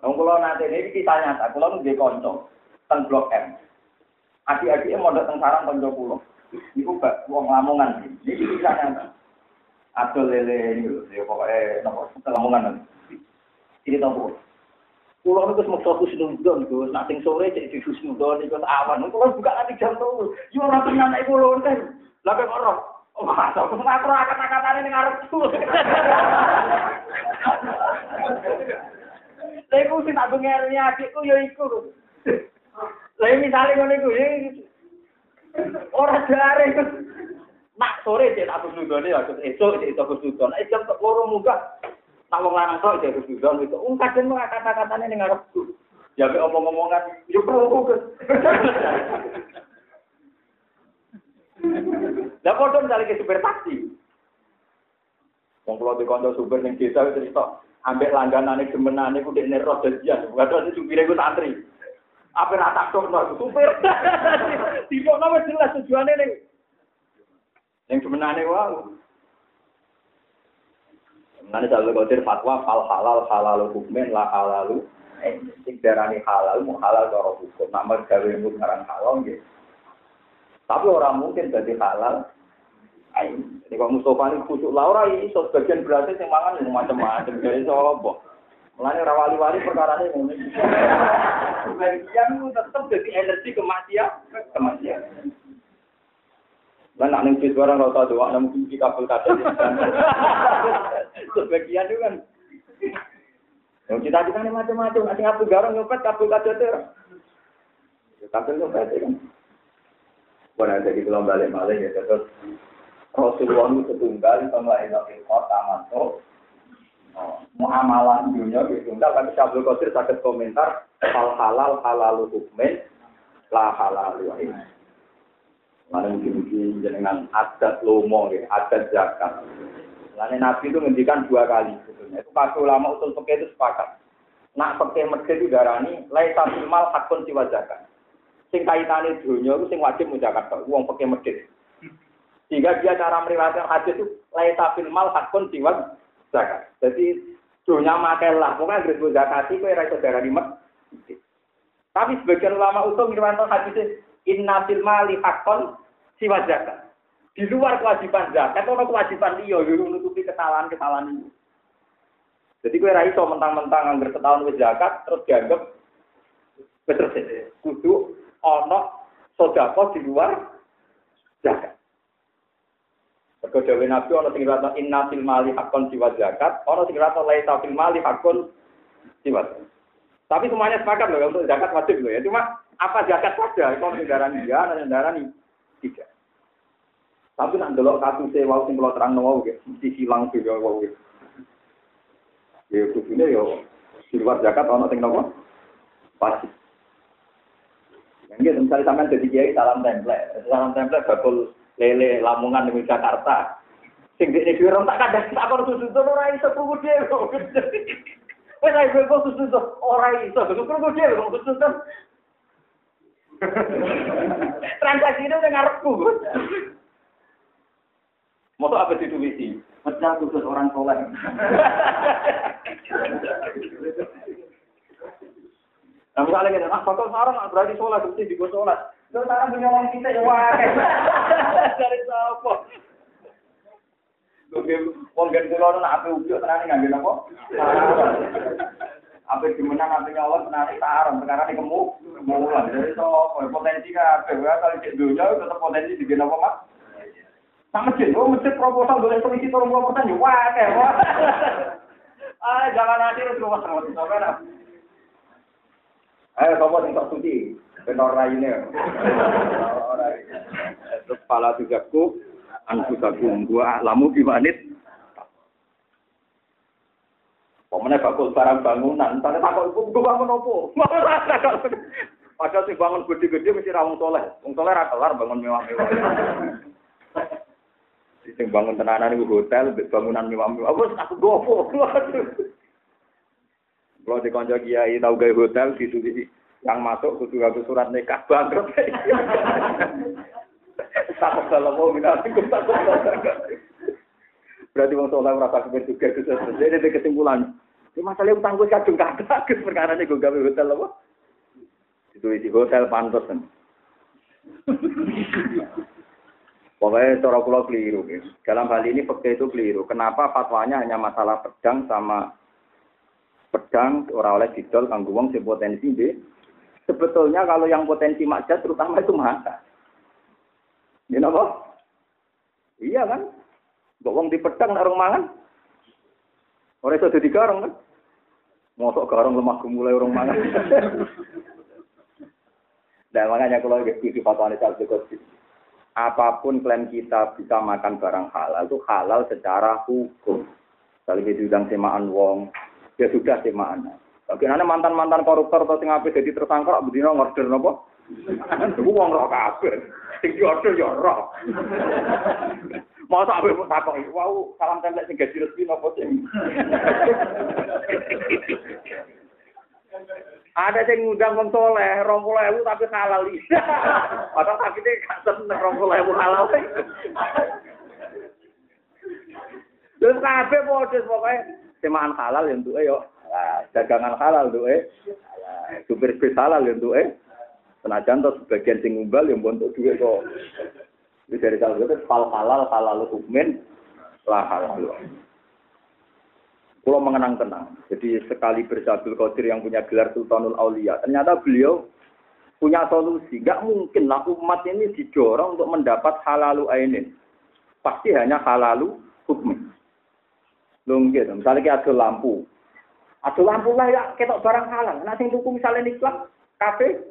Wong kula nate ini kisah nyata, kula nggih kanca teng Blok M. Adik-adiknya mondok teng sarang kanca kula. Iku gak wong Lamongan. Ini kisah nyata. Adol lele ini lho, ya pokoknya nopo Lamongan. Ini tahu Kulo niku wis meksa husnudon, Gus. Nak sing sore cek di husnudon iku awan. Kulo buka nanti jam 3. Yo ora tenan nek kulo enten. Lah kok ora. Oh, aku makro kata-katane ning arepku. Lha iku sing tak bengerni adikku ya iku. Lah misale ngono iku ya ora jare nak sore cek aku sudone ya esuk cek aku sudon. Nek jam loro munggah nak wong lanang tok cek sudon itu. Wong kadang mung kata-katane ning arepku. Ya mek omong-omongan yo perlu ke. Lah padha misalnya supir taksi. Wong kula dikonco supir ning desa cerita, ambek langganane gemenane ku dekne roh dadian. Padahal supire ku santri. Apa ra tak tokno supir. Tiba nama jelas tujuane ning ning gemenane wae. Nanti selalu kotir fatwa fal halal halal hukmen la halalu. Sing darani halal mu halal cara hukum. Nama gawe ngarang halal nggih. Tapi orang mungkin jadi halal. Ayo, ini kalau Mustafa ini kusuk Laura ini so sebagian berarti yang mangan yang macam-macam jadi apa? Mulanya rawali-wali perkara ini. Sebagian itu tetap jadi energi kematian, kematian. Lah nak ning barang ora tau doa nang mungkin kabel kabel. Sebagian itu kan. Yang cita-cita ini macam-macam, nanti ngapus garang nyopet kabel kabel itu. Kabel nyopet kan. Bukan jadi kalau balik balik ya terus Rasulullah itu setunggal sama ilahi kota masuk. Muamalah dunia itu tunggal tapi Syabdul Qadir sakit komentar hal halal halal hukmen la halal ini mana mungkin-mungkin jenengan adat lomo ya adat zakat. Lalu Nabi itu ngendikan dua kali sebetulnya. Itu pas ulama usul peke itu sepakat. Nak peke medhe itu darani lai mal hakun siwa zakat. Sing kaitane dunia itu sing wajib mujakat uang peke medhe sehingga dia cara meriwayatkan hadis itu laisa fil mal hakun siwa zakat. Jadi dunia makelah, pokoknya gres zakat itu era saudara di Tapi sebagian ulama usul meriwayatkan hadis inna fil mali hakun siwa zakat. Di luar kewajiban zakat, ono kewajiban liya yo nutupi kesalahan-kesalahan itu. Jadi kue raiso mentang-mentang anggar setahun wis zakat terus dianggap betul kudu ono sodako di luar zakat. Mergo dewe Nabi ana sing rata inna fil mali hakon jiwa zakat, ana sing rata laisa fil mali hakon jiwa. Tapi semuanya sepakat loh untuk zakat wajib loh ya. Cuma apa zakat saja, kalau kendaraan dia, ada kendaraan tidak. Tapi nak delok kasus wau sing kula terang wau nggih, mesti silang juga wau nggih. Ya kudune yo di luar zakat ana sing nopo? Pasti. Yang misalnya sampean jadi kiai salam template, salam template bakul lele Lamongan di Jakarta. Sing di dhewe ora tak kadang tak kon susu to ora iso krungu dhewe. Wes ae kok susu to ora iso krungu dhewe kok susu to. Transaksi itu udah ngarepku. Mau apa itu visi? Pecah khusus orang soleh. Nah misalnya kita, ah faktor sarang berarti sholat, mesti di sholat. Lu sekarang punya uang kita ya wah. Dari siapa? Lu wong gen kula nak ape ujuk tenane nganggo napa? Ape dimenang ape nyolot tenane tarem sekarang iki kemu mulan. Dari sapa potensi kabeh wae kalau cek dunya tetep potensi di napa Mas? Sama masjid, oh masjid proposal boleh komisi turun puluh persen, wah kayak wah. Ah, jangan nanti terus rumah sama Ayo, sing sok suci. Benor raine. Terus pala tigaku anfusakum gua lamu bimanit. Pemene bakul barang bangunan, tane takok iku gua bangun opo? Padahal sing bangun gede-gede mesti ra wong soleh. Wong soleh bangun mewah-mewah. Sing bangun tenanan iku hotel, bangunan mewah-mewah. Wes aku gopo. Kalau di konco kiai tahu gaya hotel di sini yang masuk kudu aku surat nikah bangkrut. Takut kalau mau minat Berarti wong soleh merasa kepen juga itu Jadi ada kesimpulan. Ini masalah utang gue kadung kata perkara ini gue gawe hotel apa? Itu di hotel pantas kan. Pokoknya cara pulau keliru. Dalam hal ini fakta itu keliru. Kenapa fatwanya hanya masalah pedang sama pedang ora oleh didol kanggo wong sing potensi nggih. Sebetulnya kalau yang potensi maksiat terutama itu mata. Ya napa? Iya kan? Mbok wong di pedang nak mangan. Ora iso dadi garong kan? Mosok garong lemah gemulai orang mangan. Nah makanya kalau di fatwa apa pun klaim kita bisa makan barang halal itu halal secara hukum. Kalau diundang semaan wong, ya sudah mana. Bagaimana mantan-mantan koruptor atau sing apik jadi tersangka bedino ngorder napa? Iku wong roh kabeh. Sing diorder ya roh. Masa ape kok takoki, "Wau, salam templek sing gaji resmi napa sing?" Ada yang ngundang wong soleh, rong ewu tapi halal. Padahal sakitnya gak seneng rong ewu halal. Terus kabeh modus pokoknya semaan halal yang tuh yo. Dagangan halal tuh eh. Supir bis halal yang tuh eh. Senajan tuh sebagian sing ngumbal yang untuk duit kok. Ini dari salah itu hal halal halal hukmin lah halal. Kalau mengenang tenang. Jadi sekali bersabil Qadir yang punya gelar Sultanul Aulia, ternyata beliau punya solusi. Gak mungkin lah umat ini didorong untuk mendapat halalu ainin. Pasti hanya halalu hukmin. Lho gitu. Misalnya kita ada lampu. Ada lampu lah ya ketok barang halal. Nah sing tuku misalnya niklat kafe.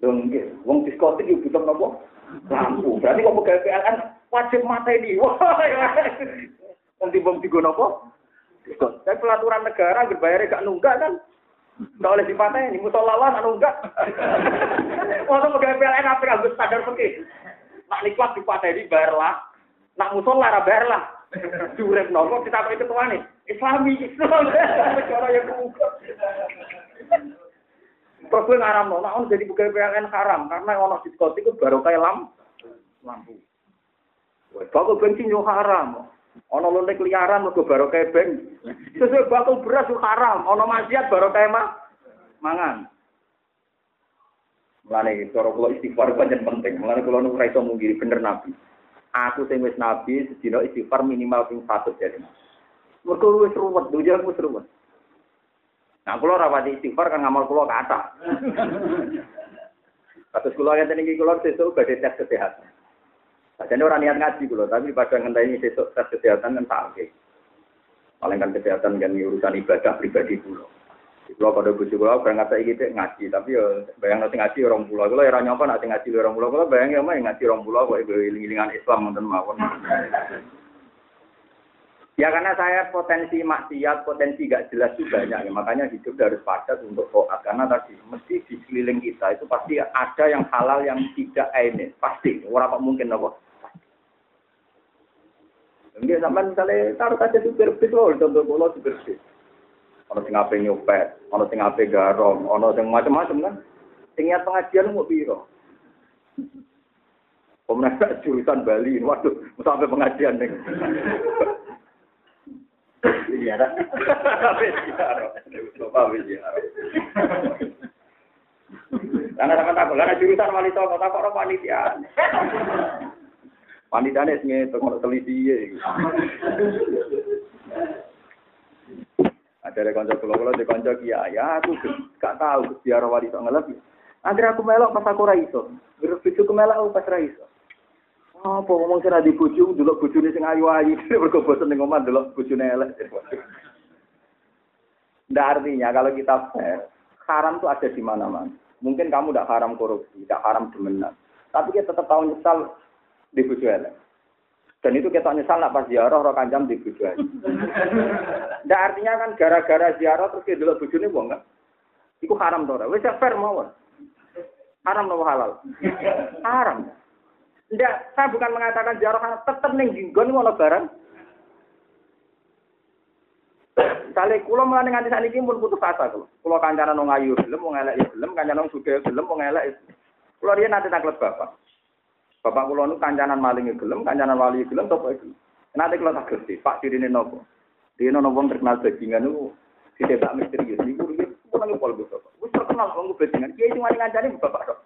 Gitu. Wong diskotik yo butuh nopo? Lampu. Berarti kok pegawai PLN wajib mata ini. Wah. Nanti bom tiga nopo? Tapi pelaturan negara berbayar gak nunggak kan? Nggak oleh ini, musolawan anu enggak. Masa pegawai PLN apa yang standar pergi? Nak dipatah ini bayarlah. Nak musola lara Durep nopo kita apa itu nih. Islami, Islam. Cara yang buka. Terus gue ngaram no, nah jadi pegawai PLN haram karena ono diskotik itu baru kayak lam lampu. Bakal bensin yo haram. Ono lontek liaran mergo baru kayak beng. Sesuai bakal beras yo haram. Ono maksiat baru kayak mah mangan. Mulane cara kula istighfar pancen penting. Mulane kula nu ora iso bener nabi. Aku sing wis nabi sedina istighfar minimal ping 100 jadi. Mergo wis ruwet, dunya wis ruwet. Nah, kula ora pati istighfar kan ngamal kula kata. Kados kula ngeten iki kula sesuk badhe tes kesehatan. Jadi orang niat ngaji kula, tapi pada ngenteni sesuk tes kesehatan kan tak Paling kan kesehatan kan urusan ibadah pribadi kula. Kalau pada bujuk kula berangkat saiki gitu ngaji, tapi ya bayang nanti ngaji orang pulau. Kalau ya nyapa nanti ngaji orang pulau, kalau bayang ya mah ngaji orang pulau kok iling-ilingan Islam nonton mawon. Ya karena saya potensi maksiat, potensi gak jelas juga banyak. Ya, makanya hidup harus padat untuk toat. Karena tadi mesti di sekeliling kita itu pasti ada yang halal yang tidak ini. Pasti. Orang kok mungkin apa? Ini sampai misalnya taruh saja supir bis, loh, contoh pulau supir bis. Ono sing ape nyopet, ono sing ape garong, ono sing macam-macam kan. Sing niat pengajian mau piro? Pemenang jurusan Bali, waduh, sampai pengajian nih. Iya, Tapi iya, Tapi iya. Karena sama takut, karena jurusan wali songo takut orang panitia. Wanitanya sing tengok teliti Ada kanca kula kula di kanca kiai, ya aku gak tahu biar wali songo lebih. Akhirnya aku melok pas aku ra iso. Berpikir aku pas ra iso. Apa ngomong sing di bojo delok bojone sing ayu-ayu, mergo bosen ning omah delok bojone elek. Nggak artinya kalau kita fair, haram itu ada di mana-mana. Mungkin kamu tidak haram korupsi, tidak haram demenan. Tapi kita tetap tahu nyesal di bojo elek. Dan itu kita nyesal nak pas ziarah roh kanjam di elek. Nggak artinya kan gara-gara ziarah terus kita delok bojone wong enggak. Iku haram to ora? Wis fair mawon. Haram nopo halal? Haram. Tidak, saya bukan mengatakan ziarah tetap ning jinggon ngono barang. Kali kulo mulane nganti saniki pun putus asa kulo. Kulo kancanan wong ayu gelem wong elek ya gelem, kancanan wong sugih gelem wong elek. Kulo riyen nanti taklet bapak. Bapak kulo nu kancanan maling gelem, kancanan wali gelem topo iki. Nanti kulo tak gerti, Pak dirine nopo? Dene ono wong terkenal bajingan niku ditebak misterius niku riyen kulo nang pol bapak. Wis terkenal wong bajingan. Kiai sing ngancani bapak tok.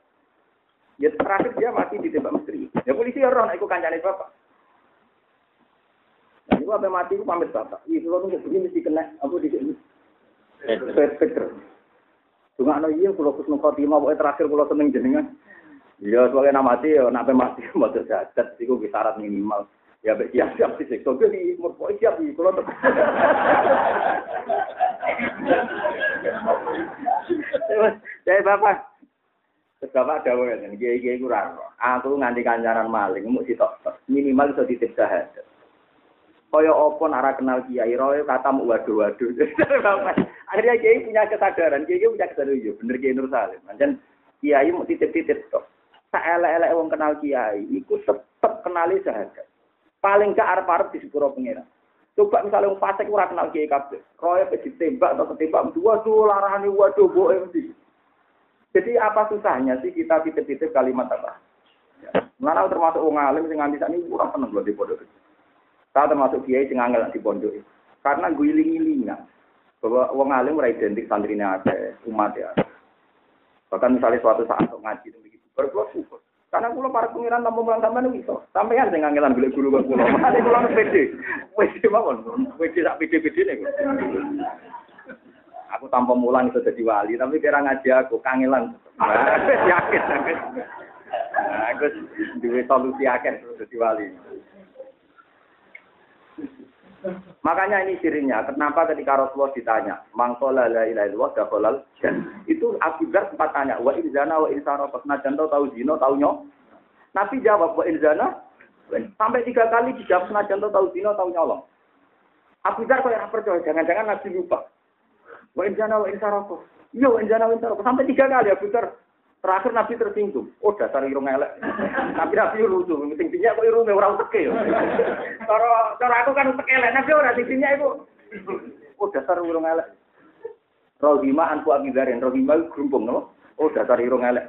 Ya terakhir dia mati ditembak misteri. Ya polisi ya roh, ikut kancane bapak. Nah, itu apa mati itu pamit bapak. Iya, kalau nunggu begini mesti kena apa di sini. Peter. Cuma no iya, kalau kusnul khotimah, pokoknya terakhir kalau seneng jenengan. Iya, sebagai nama mati, ya nape mati, mau terjadat, itu syarat minimal. Ya, siap siap sih, so gue umur pokoknya siap sih, kalau untuk. Saya bapak, Bapak dawuh ngeten, kiai-kiai kurang. Aku nganti kancaran maling, mung sitok minimal iso ditip syahadat. Kaya apa nara kenal kiai royo kata mu waduh waduh. Akhirnya kiai punya kesadaran, kiai punya kesadaran yo bener kiai Nur Salim. Pancen kiai mau titip-titip tok. Saelek-elek wong kenal kiai, iku tetep kenali syahadat. Paling gak arep-arep di sepuro pengira. Coba misalnya wong fasik ora kenal kiai kabeh, royo ditembak atau ketembak, waduh larane waduh boe mesti. Jadi apa susahnya sih kita titip-titip kalimat apa? Ya. Mana termasuk wong alim sing nganti sakniki ora seneng lho di pondok. Saya termasuk kiai sing angel di pondok. Karena guling-gilingan bahwa wong alim ora identik santrine akeh, umat ya. Bahkan misalnya suatu saat ngaji berkuat syukur. Karena kula para pengiran tamu mulang sampean iso. Sampeyan sing ngangelan golek guru kok kula. Mate kula pede. Wis mawon. Wis sak pede-pedene kok. Aku tanpa mulang itu jadi wali, tapi kira ngaji aku kangelan. Yakin, yakin. Nah, aku duwe solusi akhir jadi wali. Makanya ini sirinya, kenapa ketika Rasulullah ditanya, mangkola la ilaha illallah dakhalal Itu Abu Dhar sempat tanya, wa inzana wa insara pernah jantung tahu zino tahu. Nabi jawab wa inzana sampai tiga kali dijawab senajan tahu zino tahu nyolong. Abu Dhar kok yang percaya, jangan-jangan Nabi lupa. Wa injana wa insaroko. Iya wa injana wa. Sampai tiga kali ya putar. Terakhir Nabi tersinggung. Oh dasar irung elek. Tapi Nabi lucu. Tingginya kok irungnya orang teke. Cara cara aku kan teke elek. Nabi orang tingginya itu. Oh dasar irung elek. Rohima anku akidarin. Rohima gerumpung. No? Oh dasar irung elek.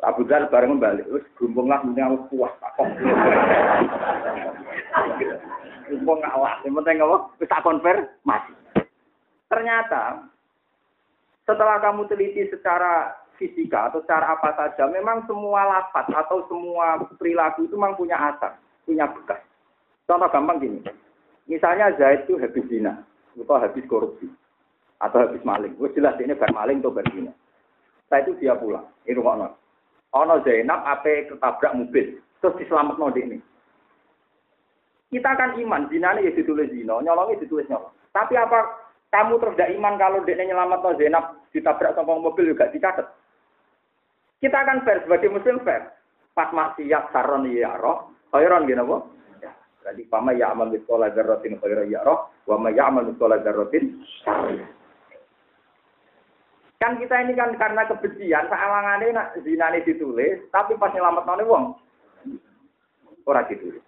Abu Dhar bareng balik. Terus gerumpung lah. Mending aku puas. Gerumpung ngalah. Yang penting apa? Bisa. Masih. Ternyata setelah kamu teliti secara fisika atau secara apa saja, memang semua lapat atau semua perilaku itu memang punya asal, punya bekas. Contoh gampang gini, misalnya Zaid itu habis zina, atau habis korupsi, atau habis maling. Wah jelas ini bar maling atau bar zina. Setelah itu dia pulang, ini rumah Ono Zainab apa ketabrak mobil, terus diselamat di ini. Kita kan iman, zina ini ya ditulis zina, nyolongnya ditulis nyolong. Tapi apa kamu terus tidak iman kalau dia nyelamat Zainab ditabrak sama mobil juga dicatat. Kita akan fair sebagai muslim fair. Pas maksiat saron ya roh, khairon gini apa? Ya, jadi pama ya amal mitkola garrotin khairon ya roh, wa ma ya amal mitkola garrotin Kan kita ini kan karena kebencian, sawangannya nak zina ini ditulis, tapi pas nyelamat nane wong, orang ditulis.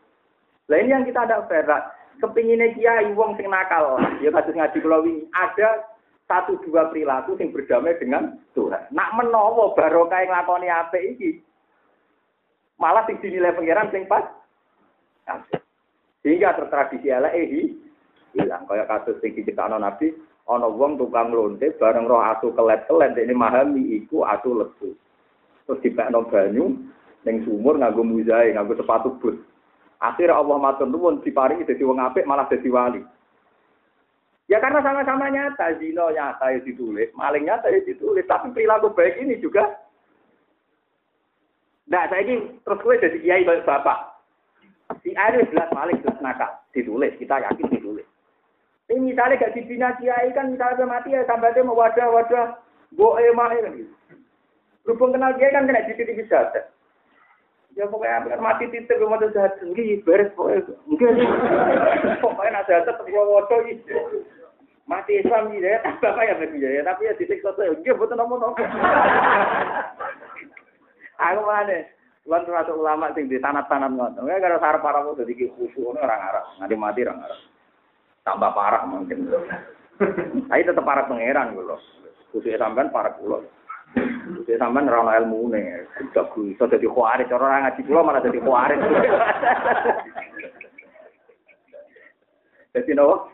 Nah ini yang kita ada fair kepinginnya kiai wong sing nakal, ya kasus ngaji kula wingi, ada satu dua perilaku sing berdamai dengan Tuhan. Nak menowo barokah yang lakoni apik iki. Malah sing dinilai pangeran sing pas. Sehingga tertradisi elek hilang. Kayak kasus sing diciptakno Nabi, ana wong tukang lonte bareng roh asu kelet-kelet ini memahami iku asu lesu. Terus dipekno banyu ning sumur nganggo muzae, nganggo sepatu bus. Akhirnya Allah matur nuwun diparingi dadi wong apik malah dadi wali. Ya karena sama-sama nyata, zino nyata ya ditulis, maling nyata ya ditulis, tapi perilaku baik ini juga. Nah, saya ini terus gue jadi kiai bapak. Si A itu jelas maling, jelas nakal, ditulis, kita yakin ditulis. Ini misalnya gak dibina kiai kan misalnya mati ya sambatnya mau wadah-wadah boe mah kan gitu. Berhubung kenal kiai kan kena di bisa. Ya pokoknya kan mati titik mau jahat, nggih beres pokoknya. Mungkin pokoknya nak jahat tetep wadah iki. Mati Islam ya, bapak ya begitu ya, tapi ya titik satu ya, nggih boten nomor-nomor. Aku mana? Lan termasuk ulama sing di tanah-tanah ngono. Ya gara sarep para wong dadi khusyuk ngono ora ngarep. Nganti mati ora ngarep. Tambah parah mungkin. Tapi tetep parah pangeran lho. Khusyuk sampean parah kula. Khusyuk sampean ora ono ilmune. Tidak iso dadi khawarij. Ora ngaji kula malah dadi khawarij. Dadi nopo?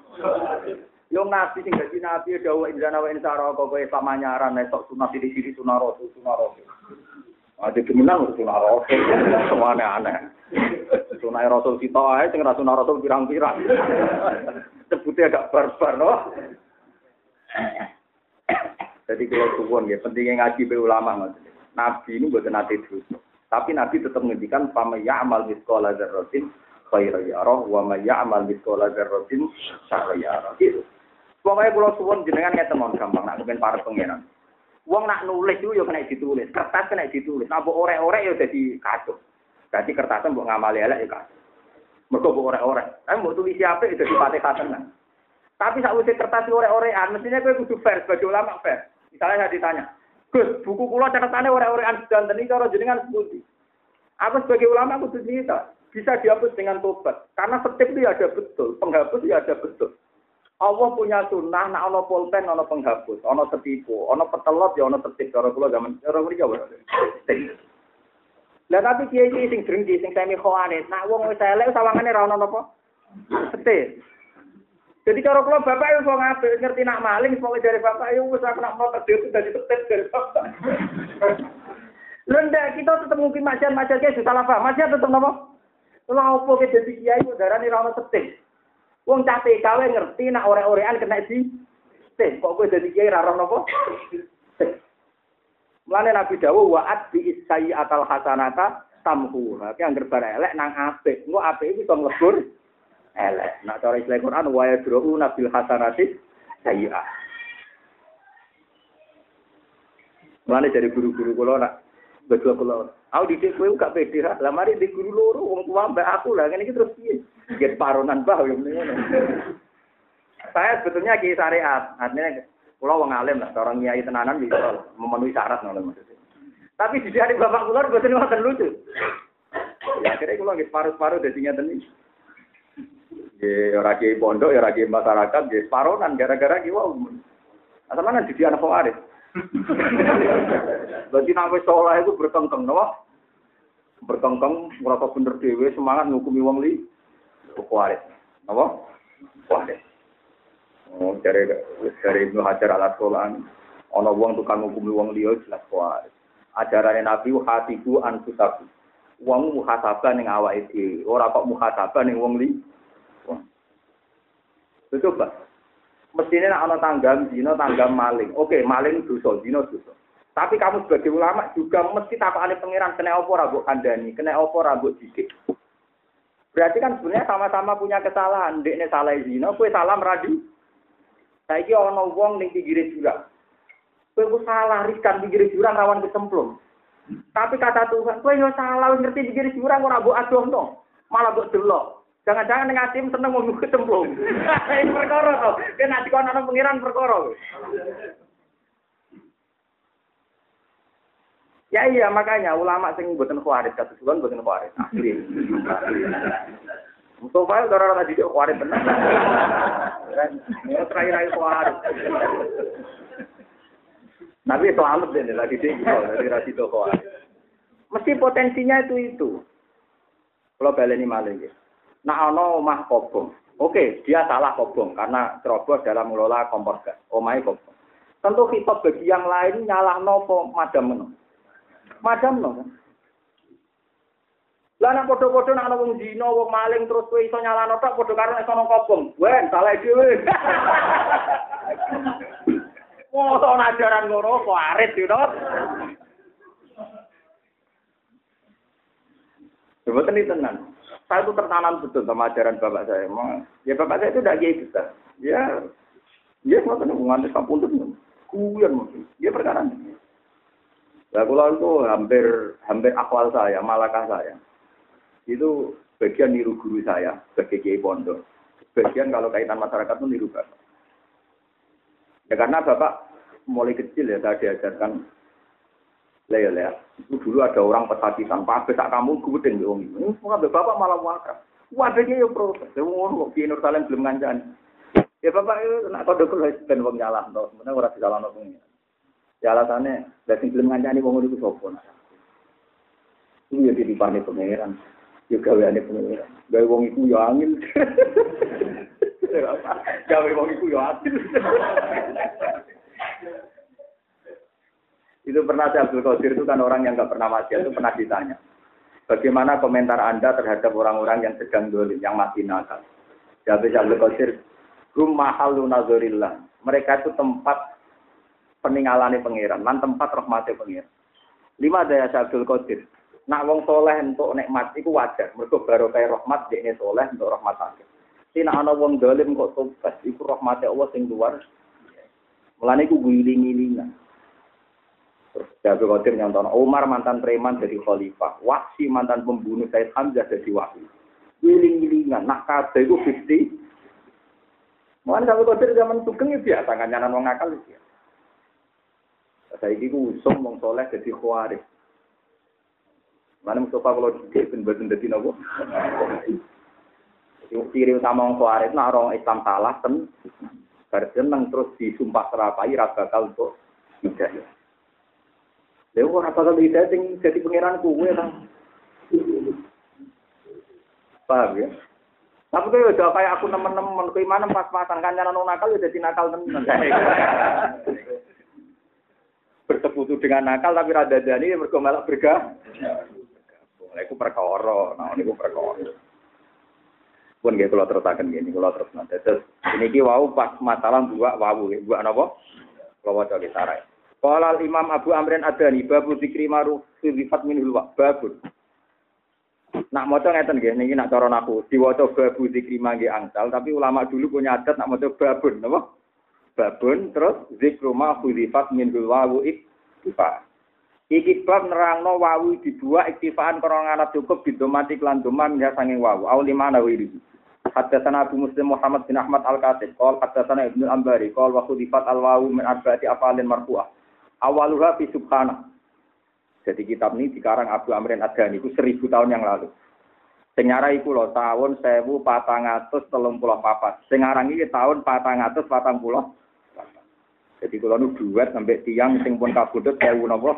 Yo nabi sing dadi nabi dawuh inzana wa insara kok kowe pamanyaran nek sok sunah sithik-sithik sunah rasul sunah rasul. Ada kemenang sunah rasul, semuanya aneh. Sunah rasul kita aja, sing sunah rasul pirang-pirang. Sebutnya agak barbar, no. Jadi kalau suwon ya, pentingnya ngaji be ulama Nabi ini bukan nanti terus. Tapi Nabi tetap menghentikan pama ya'mal miskola zarrotin khairu yarah wa ma ya'mal miskola zarrotin syarra yarah. Gitu. Pokoknya kalau suwon jenengan ngeten gampang, nak mungkin para pengiran. Wong nak nulis itu ya kena ditulis, kertas kena ditulis. Nah, orek-orek ya jadi kacau. Jadi kertasnya mbok ngamali elek ya kacau. Mergo mbok orek-orek. Tapi mbok tulis siapa itu jadi patih tenan. Tapi saat usia kertas orek-orekan, mestinya gue kudu fair sebagai ulama fair. Misalnya saya ditanya, Gus, buku kulo catatannya orek-orekan dan ini kalau jenengan sebuti. Aku sebagai ulama kudu cerita, bisa dihapus dengan tobat. Karena setip itu ya ada betul, penghapus ya ada betul. Allah punya sunnah, nak ono pulpen, ono penghapus, ono setipu, ono petelot, ya ono tertib. Cara kula zaman cara mriki apa? Lah tapi kiai iki sing drengki, sing semi khawarit, nak wong wis elek sawangane ra ono napa? Setip. Jadi cara kula bapak yo wong apik ngerti nak maling pokoke dari bapak yo wis aku nak mau tertib dari tertib dari bapak. Lenda kita tetap mungkin macan-macan kayak salah paham. Macan tetap napa? Lah opo ke dadi kiai kok darane ra ono setip. Wong cah TKW ngerti nak ore-orean kena di teh. Kok kowe dadi kiai ra roh? Mulane Nabi dawuh wa bi isai atal hasanata tamhu. Ki angger bar elek nang apik. Engko apik iki iso nglebur elek. Nak cara istilah Quran wa yadru nabil hasanati sayyi'ah. Mulane dari guru-guru kula nak betul kula. Aku didik kowe gak pede lah. Lah mari di guru loro wong tua mbak aku lah ngene iki terus piye? Get paronan bah yo Saya sebetulnya kiai syariat, artinya pulau wong alim lah, seorang kiai tenanan bisa memenuhi syarat maksudnya. Tapi di hari bapak kula boten wonten lucu. Ya akhirnya kula nggih separuh-separuh dadi ngeten iki. Ya ora kiai pondok, ya kiai masyarakat, ya separonan gara-gara ki wau. Asal mana di anak Arif. Berarti nabi sekolah itu berkengkeng, no? Berkengkeng, merasa bener dewe, semangat ngukumi wong li. Kuarit. Apa? Kuarit. Oh, dari dari Ibnu Hajar al Asqalani, ana wong tukang ngukumi wong liya jelas kuarit. Ajaran Nabi hatiku anfusaku. Wong muhasabah ning awake dhewe, ora kok muhasabah ning wong li. Coba. Mestinya nak ana tanggam zina, tanggam maling. Oke, maling dosa, zina dosa. Tapi kamu sebagai ulama juga mesti takokane pangeran kena apa ora mbok kandhani, kena apa ora mbok dikit. Berarti kan sebenarnya sama-sama punya kesalahan. Dekne salah zina, kowe salah meradi. Saiki ana wong ning pinggir jurang. Kowe salah riskan pinggir jurang rawan kecemplung. Tapi kata Tuhan, kowe yo salah ngerti pinggir jurang ora mbok adohno, malah mbok delok. Jangan-jangan ning atim seneng mau kecemplung. Ini perkara to. Kena dikon ana pengiran perkara. Ya iya makanya ulama sing mboten khawarit kados kula mboten khawarit. Asli. Mustafa ora ora didik khawarit tenan. Kan terakhir khawarit. Nabi selamat deh lagi sih, dari rasi toko. Mesti potensinya itu itu. Kalau baleni malah gitu. Nah ana omah kobong, Oke, dia salah kobong karena ceroboh dalam mengelola kompor gas. Omai kobong. Tentu hitop bagi yang lain nyalah nopo madam no. Madam no. Lah nek padha-padha nek ana wong wong maling terus kowe iso nyalano tok padha karo nek sono kobong. Wen salah dhewe. Ana ajaran ngono kok arit you know. Coba ini tenan. Saya itu tertanam betul sama ajaran bapak saya. Ya bapak saya itu tidak kiai besar. Ya, ya mau tenang nganti sampun tuh. Kuyan mungkin. Ya perkara ini. Nah, kalau itu hampir hampir akwal saya, malakah saya. Itu bagian niru guru saya sebagai kiai pondok. Bagian kalau kaitan masyarakat itu niru bapak. Ya karena bapak mulai kecil ya saya diajarkan Lea lea, itu dulu ada orang pesakitan, Pak besak kamu gue di wong ini. Semua bapak malah wakar. Wadahnya ya proses. Saya ngomong di Nur Salim belum ngancani. Ya bapak itu nak kode kulo ben wong nyalah. Sebenarnya ora disalahno pengen. Ya alasannya, dari belum ngancani wong itu sopo. Itu ya ditipane pangeran. Ya gaweane pangeran. Gawe wong iku ya angin. Gawe wong iku ya angin. Itu pernah saya Abdul Qadir itu kan orang yang nggak pernah mati itu pernah ditanya. Bagaimana komentar Anda terhadap orang-orang yang sedang dolim, yang mati nakal? Jawab Abdul Qadir, rumah nazorillah. Mereka itu tempat peninggalan pangeran, lan tempat rahmatnya pangeran. Lima daya Abdul Qadir. Nak wong soleh untuk nikmat itu wajar. Mereka baru kayak rahmat, dia soleh untuk rahmat akhir. Si nak ana wong dolim kok tobat, itu rahmatnya Allah sing luar. Mulane iku guling-gilingan. Jago Qadir nyontono Umar mantan preman jadi khalifah, Wahsi mantan pembunuh Said Hamzah jadi wali. Wiling-wilingan, nak kabeh iku 50. Mulane Jago Qadir zaman sugeng ya biasa kancanan wong nakal ya. Saiki ku usum wong soleh jadi khawarij. Mana Mustafa kalau didik ben boten dadi napa? Ciri utama wong khawarij nak orang Islam salah ten bar terus disumpah serapai ra bakal untuk hidayah. Lha ora bakal bisa sing jadi pangeran kuwe ta. Paham ya? Tapi kau udah kayak aku nemen-nemen, kau mana pas-pasan kan jangan nakal udah jadi nakal temen. Bersekutu dengan nakal tapi rada dani bergomelak bergah. Nah, itu perkara, nah ini perkara. Pun gak kalau terusakan gini, kalau terus nanti. Terus ini ki wau pas masalah buat wau, buat apa? Kalau wajah kita Qala Imam Abu Amrin Adani babu zikri maruf sifat minul wa babun. Nak maca ngeten nggih niki nak cara aku diwaca babu zikri mangge angsal tapi ulama dulu punya adat nak maca babun napa? Babun terus zikru ma khulifat minul wawu iktifa. Iki bab nerangno wawu dibuat iktifaan krana anak cukup bidomati lan doman ya sanging wawu. Au limana wiri. Haddatsana Abu Muslim Muhammad bin Ahmad Al-Qasib, qol haddatsana Ibnu Ambari, qol wa khudifat al-wawu min arba'ati afalin marfu'ah. Awaluha fi subhana. Jadi kitab ini dikarang Abu Amrin Adani itu seribu tahun yang lalu. Senyara iku loh tahun sewu patang atus telung pulau papat. Sengarang ini tahun patang atus patang pulau. Jadi kalau nu duet sampai tiang sing pun kabudut sewu nopo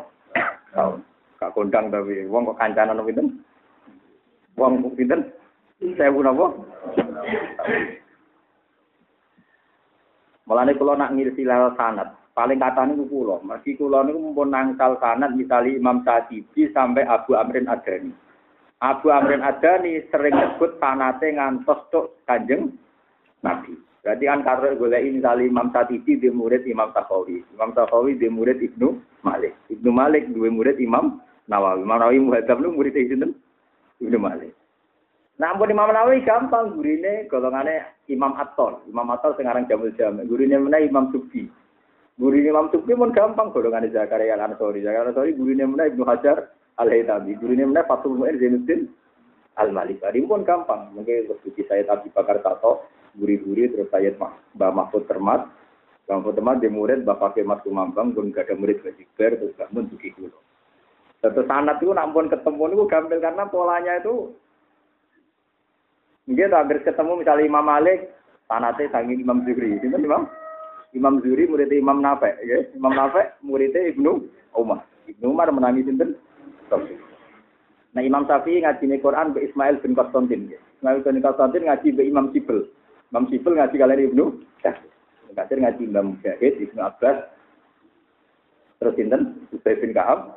tahun. Kak kondang tapi wong kok kancanan itu. Wong pinten sewu nopo. Mulane kula nak ngirsi lewat sanad, paling kata niku kula. Mergi kula niku mumpun nangsal sanad misali Imam Syafi'i sampai Abu Amrin Adani. Abu Amrin Adani sering nyebut sanate ngantos tok Kanjeng Nabi. Berarti kan karo golek misali Imam Syafi'i di murid Imam Syafi'i. Imam Syafi'i di murid Ibnu Malik. Ibnu Malik dua murid Imam Nawawi. Imam Nawawi muhadzab nu murid sinten? Ibnu Malik. Nah, ampun Imam Nawawi gampang gurine golongane Imam Attor. Imam Attor sekarang Jamul Jam. Gurine mana Imam Sufi. Gurine Imam Sufi pun gampang golongane Zakaria Al-Ansori. Zakaria Al-Ansori gurine mana Ibnu Hajar Al-Haytami. Gurine mana Fatul Mu'in Zainuddin Al-Malik. Ini pun gampang. Mungkin lebih saya Abi Bakar Tato, guri-guri terus saya Mbak Mahfud Termat. Mbak Mahfud Termat di murid Bapak Kemas Kumambang pun gak ada murid Bajiber terus gak mentuki kulo. Terus sanat itu nampun ketemu itu gampil karena polanya itu Mungkin hampir ketemu misalnya Imam Malik, sanate sangi Imam Zuhri. Itu Imam Imam Zuhri muridnya Imam Nafe, ya. Imam Nafe muridnya Ibnu Umar. Ibnu Umar menangi sinten? Nah Imam Syafi'i ngaji Quran ke Ismail bin Konstantin. Ismail bin Konstantin ngaji ke Imam Sibel. Imam Sibel ngaji kalian Ibnu. Katsir ngaji Imam Mujahid, Ibnu Abbas, terus sinten Ubay bin Ka'ab.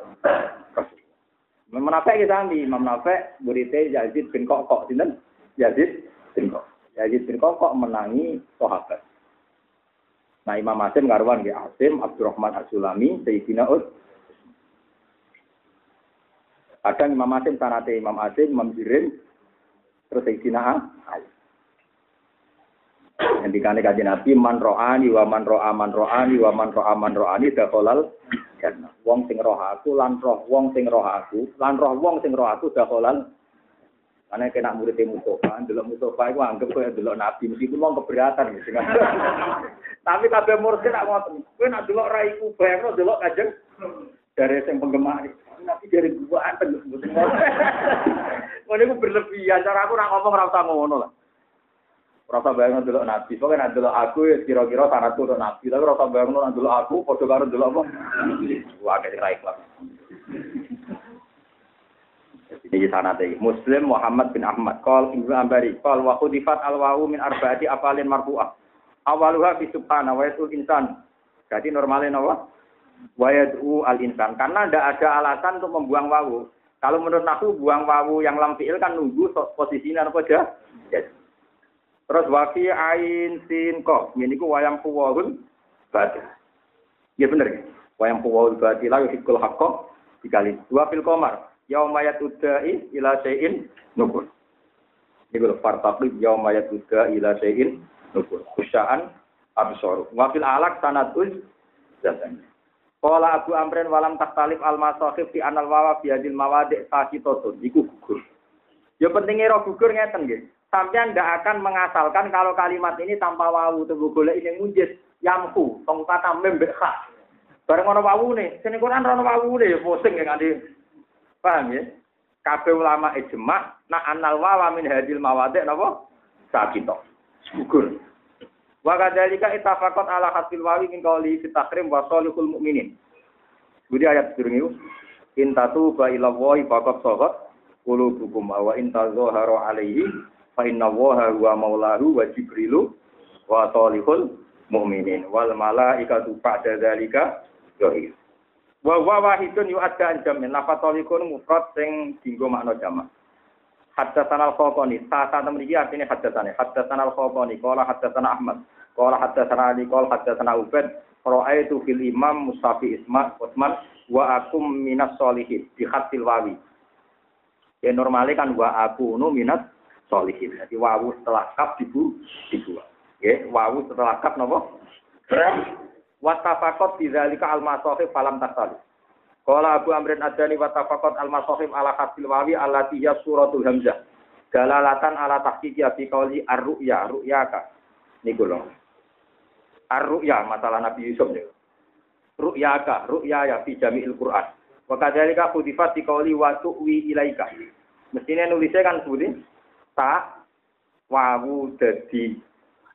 Imam Nafek kita ambil, Imam Nafek muridnya Yazid bin Kokok, sinten Yazid bin Kokok. Yazid bin Kokok menangi sahabat. Nah Imam Asim ngaruan di Asim, Abdurrahman As-Sulami, Sayyidina Ud. Kadang Imam Asim sanate Imam Asim, Imam Jirin, terus Sayyidina Ali. Ngendikane kanjeng Nabi man ro'ani wa man ro'a man ro'ani wa man ro'a man ro'ani dakhalal jannah. Wong sing roh aku lan roh wong sing roh aku lan roh wong sing roh aku dakhalal karena kena murid Mustafa, delok Mustafa itu anggap kaya delok Nabi, meskipun mau keberatan gitu. Tapi kabeh murid tak ngoten. Kowe nak delok rai ku bayangno delok dari yang penggemar. Nabi dari gua mboten ngono. Iku berlebihan, cara aku ngomong ngono lah. Rasa bayang dulu nabi, pokoknya nanti dulu aku ya kira-kira sanatku untuk nabi, tapi rasa bayang nanti dulu aku, podo karo dulu apa? Wah, kayak raih lah. Ini sana tadi. Muslim Muhammad bin Ahmad. Kal Ibnu Ambari. Kal wa khudifat al wawu min arbaati apalin marfu'ah. Awaluha fi subhana wa yatul insan. Jadi normalnya apa? Wa yad'u al insan. Karena tidak ada alasan untuk membuang wawu. Kalau menurut aku buang wawu yang lam fi'il kan nunggu posisinya apa aja. Terus wafi ain sin ko. Ini ku wayang puwahun batil. Ya bener ya. Wayang puwahun batil lah yuhikul hakko. Dikali. Dua fil komar. Yaumayat udai ila syai'in nukur. Ini kalau fartaqib yaumayat udai ila syai'in nukur. Kusya'an absoru. Wafil alak sanatun zatanya. Kala Abu Amrin walam taktalif al masahif di anal wawa fi hadil mawadik sakitotun. Iku gugur. Ya pentingnya roh gugur ngeten nggih. Sampai ndak akan mengasalkan kalau kalimat ini tanpa wawu tunggu golek ini munjis yamku tong kata membek. Bareng ana wawu nih, sini Quran ana wawu nih, pusing ya nganti. Paham ya? Kabeh ulama ijma nak anal wawa min hadil mawadhi napa? Sakito. Gugur. Wa kadzalika ittafaqat ala hasil wawi min qawli fi tahrim wa mukminin. Jadi ayat sedurunge itu intatu ba ila wahi faqat sahat qulubukum wa intazaharu alaihi fa inna waha huwa maulahu wa jibrilu wa salihul mu'minin wal malaikatu ba'da dzalika zahir. Wa wa wahidun yu'adda an jamin lafatolikun mufrad sing dinggo makna jamak. Haddatsana al-Khawqani, saat mriki artine haddatsane. Haddatsana al-Khawqani, qala haddatsana Ahmad, qala haddatsana Ali, qala haddatsana Ubaid, ra'aitu fil imam Mustafi Isma Utsman wa akum minas solihin di khatil wawi. Ya normalnya kan wa aku nu minas solihin. Jadi wawu setelah kaf dibu dibuat. Ya, wawu setelah kaf nopo? Watafakot bidzalika al-masahif falam tasali. Qala Abu Amrin Adani watafakot al-masahif ala khatil wawi allati hiya suratul hamzah. Dalalatan ala tahqiqi fi qauli ar-ru'ya, ru'yaka. Niku lho. Ar-ru'ya masalah Nabi Yusuf niku. Ru'yaka, ru'ya ya fi jami'il Qur'an. Wa kadzalika khudifat fi qauli wa tu'wi ilaika. Mestinya nulisnya kan seperti ta wawu dadi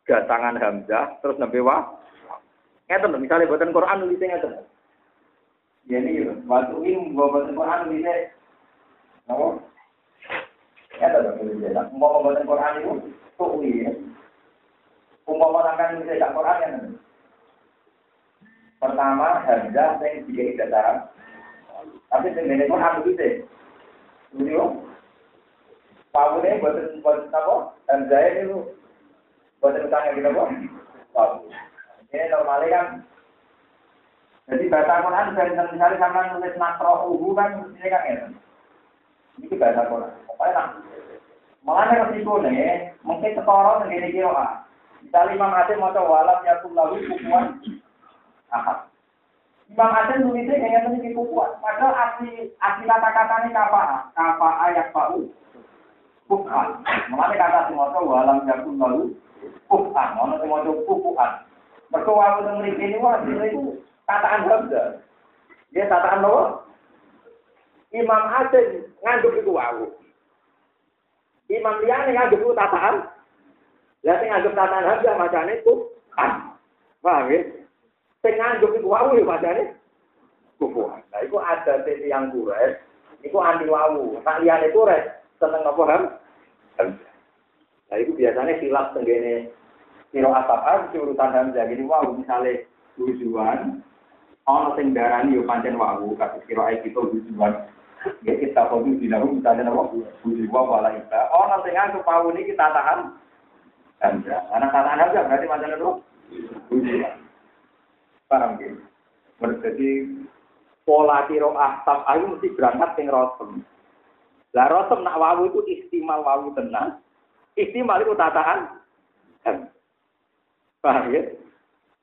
gatangan hamzah terus nembe wa. Ngeten misalnya buatan Quran nulisnya ngeten. Ya ini gitu. Waktu ini buatan Quran nulisnya apa? Ngeten dong nulisnya. Mau buatan Quran itu tuh ya. Umpama sampean gak Quran ya pertama hamzah yang tiga dataran. Tapi dengan Quran nulisnya nulisnya Pawu ini buatan buatan apa? Dan saya itu buatan utangnya gitu apa? Pawu. Ini normalnya kan. Jadi bahasa Quran dari misalnya sama nulis nakro uhu kan ini kan ya. Ini bahasa Quran. Pokoknya nak. Malah resiko nih, mungkin segini kira ah. Misalnya Imam Asim mau coba walam yakum lalu kukuan. Imam Asim nulisnya kayaknya ini kukuan. Padahal asli asli kata-katanya kapa, kapa ayat pau bukan. Mengenai kata si moco walam yakun lalu bukan. Mana si moco bukan. Mereka waktu yang mereka ini wah itu kataan hamzah. Dia kataan apa? Imam Asim ngandung itu wawu. Imam liyane ngandung itu tataan. Lah sing ngandung tataan hamzah macane itu kan. Paham ya? Sing ngandung itu wawu ya macane kufuan. Nah, itu ada yang kures, itu anti wawu. Nak liyane kures, seneng apa ham? Nah itu biasanya silap tenggene kiro asap ah urutan hamzah. Gini wow misalnya tujuan ono sing darani yo pancen wawu kados kiro ai kita tujuan ya kita kudu dinahu misalnya apa tujuan wala ita ono sing wawu ini kita tahan. Hamzah. Anak tahan hamzah berarti pancen itu tujuan paham gitu berarti pola kiro asap ayu mesti berangkat sing rosem lah rosem nak wawu itu istimal wawu tenang istimal itu tataan Paham ya?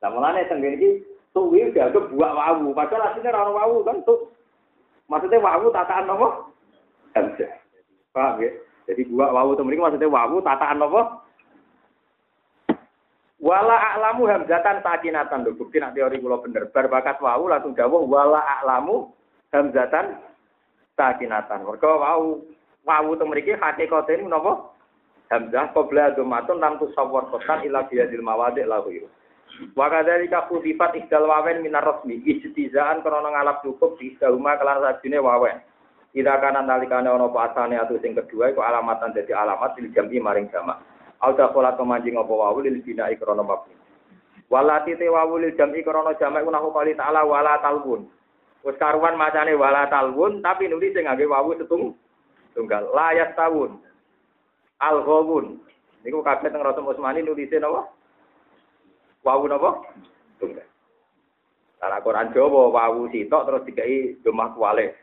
Nah, mulanya tenggene iki tuwi dianggap buak wawu, padahal aslinya ora wawu kan tuh. Maksudnya wawu tataan apa? Paham ya? Jadi buak wawu itu maksudnya wawu tataan apa? Wala a'lamu hamzatan sakinatan lho. Bukti nak teori kula bener. Bar bakat wawu langsung dawuh wala a'lamu hamzatan sakinatan. Mergo wawu wawu itu mriki hakikate napa? Hamzah qabla dhumatun lam tusawwar qasan ila biadil mawadi' lahu iru. Wa kadzalika khudifat ihdal wawen minar rasmi ijtizaan krana ngalap cukup di ihdahuma kelan sajine wawen. Ida kana nalikane ana pasane atau sing kedua iku alamatan dadi alamat lil jam'i maring jamak. Auda pola kemanjing apa wawu lil bina'i krana mabni. Walati te wawu lil jam'i krana jamak iku nahu ta'ala wala talbun. Wis karuan macane wala talbun tapi nulis sing ngangge wawu setung tunggal la yastawun. Al-Ghawun. Niku kabeh teng Rasul Utsmani nulise napa? Wawu napa? Tunggal. Cara Quran Jawa wawu sitok terus dikai domah kuwale.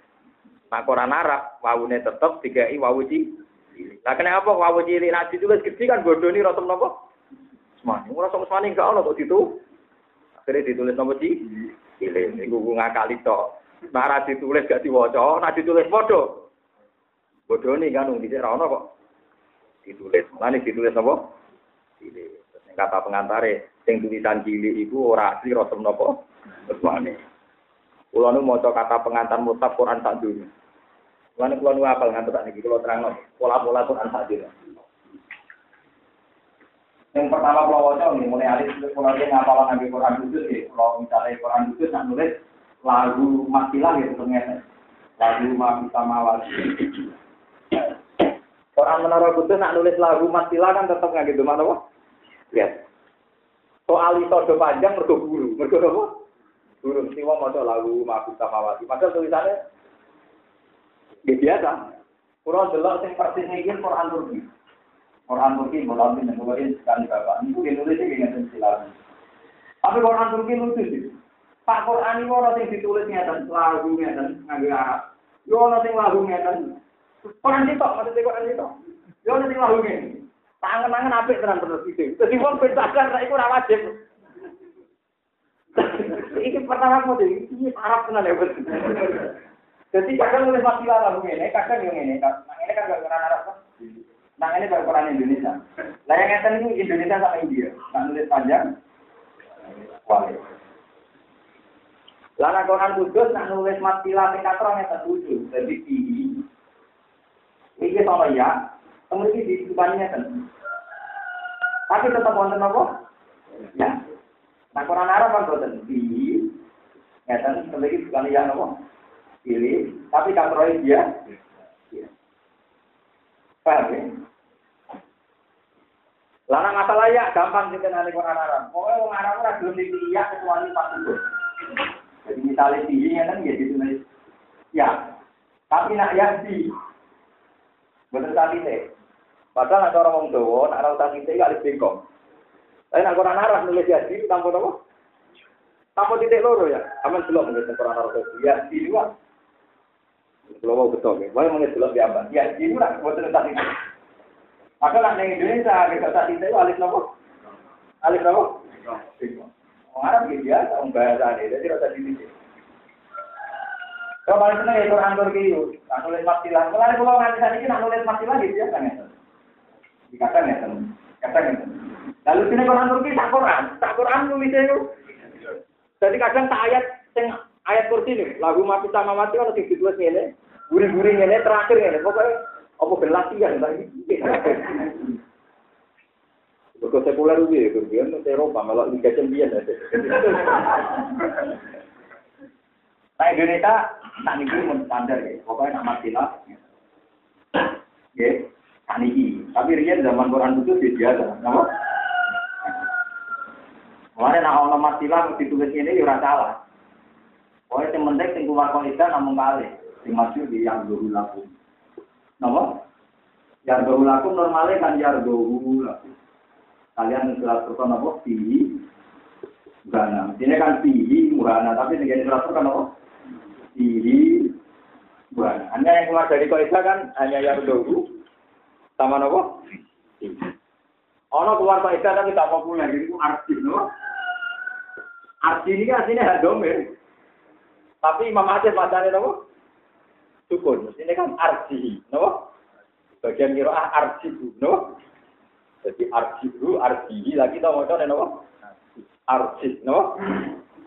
Nah Quran Arab wawune tetep dikai wawu ci. Lah kenapa wawu cilik nak ditulis gede kan bodoni Rasul napa? Utsmani. Rasul Utsmani enggak ono kok ditu. Akhirnya ditulis napa ci? Cilik. Niku ngakali tok. Nah ra ditulis gak diwaca, nah ditulis padha. Bodoni kan wong dhisik ra ono kok ditulis. Mulane ditulis apa? Cilik. Sing kata pengantare, sing tulisan cilik iku ora asli rasul napa? Ketuane. Kula nu maca kata pengantar mutab Quran sak dunya. Mulane kula nu apal ngantos niki kula terangno pola-pola Quran sak dunya. Yang pertama kalau waca nih mulai alis kalau dia ngapal nabi Quran khusus ya, kalau misalnya Quran khusus nak nulis lagu matilah gitu ternyata lagu mati sama wali. Orang menara kudus nak nulis lagu matilah kan tetap nggak gitu mana apa? Ya. Soal itu do panjang mergo guru, mergo apa? Guru mesti mau maca lagu mati sama wali. Padahal tulisannya ya biasa. Kurang delok sing persis iki Quran Turki. Quran Turki mulai yang ngeluarin sekali bapak. Ini nulis ini dengan silakan. Tapi Quran Turki lucu sih. Pak Quran ini orang yang ditulis ngeten, lagu ngeten, nganggo Arab. Yo ono sing lagu ngeten. Quran itu maksudnya Quran itu. Yo ono sing lagu ngeten. Tangan-tangan apik tenan terus itu. Jadi wong bedakan nek iku ora wajib. Iki pertama mau deh, ini Arab tenan ya. Jadi kadang nulis matilah lagu ngene, kadang yang ngene. Nah ini kan gak Quran Arab Nah ini baru Quran Indonesia. Nah yang ngeten itu Indonesia sama India. Nah nulis panjang, wali. Lana Quran kudus nak nulis matilah sing katrong yang tertuju. Jadi tinggi. Iki sama ya, kemudian di depannya kan. Tapi tetap wonten apa? Ya. Nah Quran Arab kan boten. Ya kan, kemudian bukan ya apa? Pilih. Tapi katrong dia. Paham ya? Larang masalah ya gampang sih kenali Quran Arab. Pokoknya orang Arab ora belum dipilih kecuali pas itu. Jadi misalnya tinggi kan ya ditulis ya. Tapi nak ya di bener tadi teh. Padahal ada orang wong Jawa, nak ora tadi teh kali bengkok. Tapi nak Quran Arab nulis ya di tanpa apa? Tanpa titik loro ya. Aman belum nulis Quran Arab ya di. Belum mau betul ya. Boleh nulis belum diambil. Ya di dua betul tadi. Maka nak neng Indonesia kita tadi itu alif nopo? Alif nopo? Orang Arab gitu ya, orang bahasa ini, jadi rasa di sini. Kalau paling seneng ya Quran Turki itu, nak nulis matilah. Mulai pulau nganti saat ini nak nulis matilah gitu ya, kan ya? Dikatakan ya, katakan ya. Lalu sini Quran Turki tak Quran, tak Quran nulisnya itu. Jadi kadang tak ayat, sing ayat kursi ini, lagu mati sama mati kalau ditulis ini, gurih-gurih ini, terakhir ini, pokoknya apa gelasian lagi. Berko sekuler ubi, kemudian ke Eropa malah Liga Champion. Nah Indonesia tak nih mau standar ya, pokoknya nak matilah. Ya, tak nih. Tapi Rian zaman Quran itu biasa, nama. Kemarin nak ono masilah ditulis ini ya ora salah. Pokoknya yang penting sing keluar kaidah namun kali. Sing masuk di yang dulu laku. Napa? Yang dulu laku normalnya kan yang dulu laku. Kalian surat Quran apa? Fihi. Buhana. Ini kan fihi buhana. Tapi ini surat Quran apa? Fihi. Buhana. Hanya yang keluar dari kaidah kan hanya yang dulu. Sama apa? Ono keluar kaidah tapi tak populer. Jadi itu arti. No? Arti ini kan aslinya hak domir. Tapi Imam Aziz matanya napa? Sukun. Ini kan arji. napa? Bagian kiroah arji napa? Nopo? Jadi arji bu, arji lagi tau ngocok ya nopo? Arji. napa?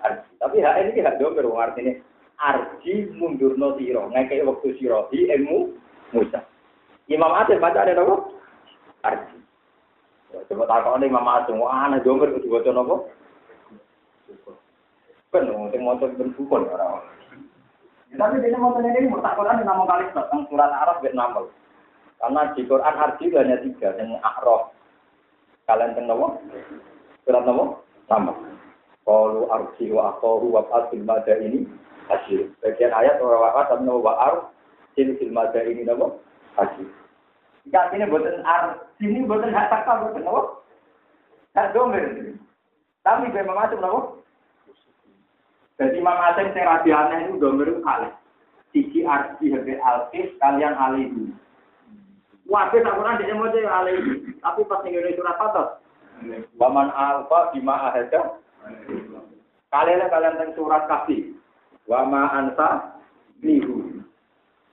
Arji. Tapi hak ini hak dong kiroah arji ini. Arji mundur no siro. Ngekei waktu di ilmu musa. Imam Aziz matanya napa? Arji. Coba takut nih Imam Aziz. Wah, nah dong kiroah nopo? Arji. Kan, sing maca ben sukun ora. Tapi dene montone ini mutakoran nama kali tentang surat Arab ben namal. Karena di Quran arti hanya tiga, yang A'raf. Kalian tahu Surat nama? Sama. Qalu arji wa aqahu wa asil mada ini hasil. Bagian ayat orang wakat dan nama wa'ar sil sil mada ini nama hasil. Jika ini buatan ar, sini buatan hak takal buatan nama. Hak domer. Tapi memang macam nama. Jadi Imam Asim sing rabi aneh itu domir kali. Siji arti hebe alkis kalian alihi. Wabe tak pernah dia mau jadi alihi. Tapi pas di surat Fatah. Waman alfa bima ahada. Kalian kalian teng surat kasih. Wama ansa nihu.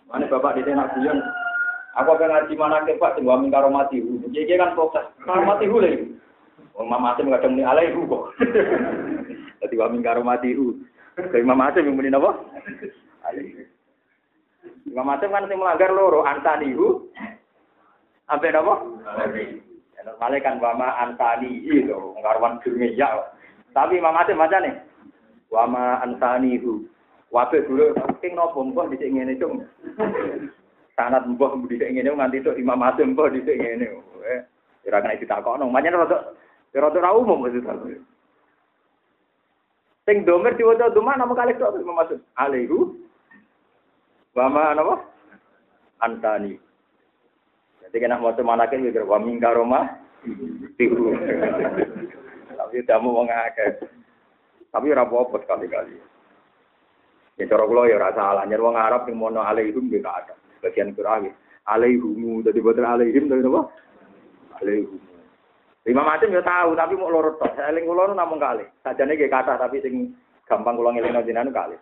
Mana bapak di tengah bulan. Aku akan ngaji mana ke Pak, tinggal wamin karomati hu. Jadi kan proses karomati hu lagi. Imam Asim kadang ni alaihi kok. Jadi wamin karomati hu. Ke Imam Asim muni napa? Imam Asim kan sing melanggar loro antanihu. Sampai napa? Normalnya kan wama antanihi to, ngarwan dunia ya. Tapi Imam Asim baca nih. Wama antanihu. Wabe dulu king nopo mbah dhisik ngene cung. Sanat mbah dhisik ngene nganti tok Imam Asim mbah dhisik ngene. Ora kena ditakokno. Manyen rada rada ra umum maksudnya. Sing domer diwaca duma nama kali tok Asim. Alaihu Wama napa? Antani. Jadi kena mau manakin mikir wa min karoma tiru. Tapi damu wong akeh. Tapi ora apa-apa sekali-kali. Ya cara kula ya ora salah. Nyer wong Arab sing mono alaihum nggih ada. Bagian Qur'an alaihumu dadi boten alaihim tapi napa? Alaihum. Imam Asim ya tahu tapi mau loro tok. Eling kula nu namung kali. Sajane nggih kathah tapi sing gampang kula ngelingno jenengan kali.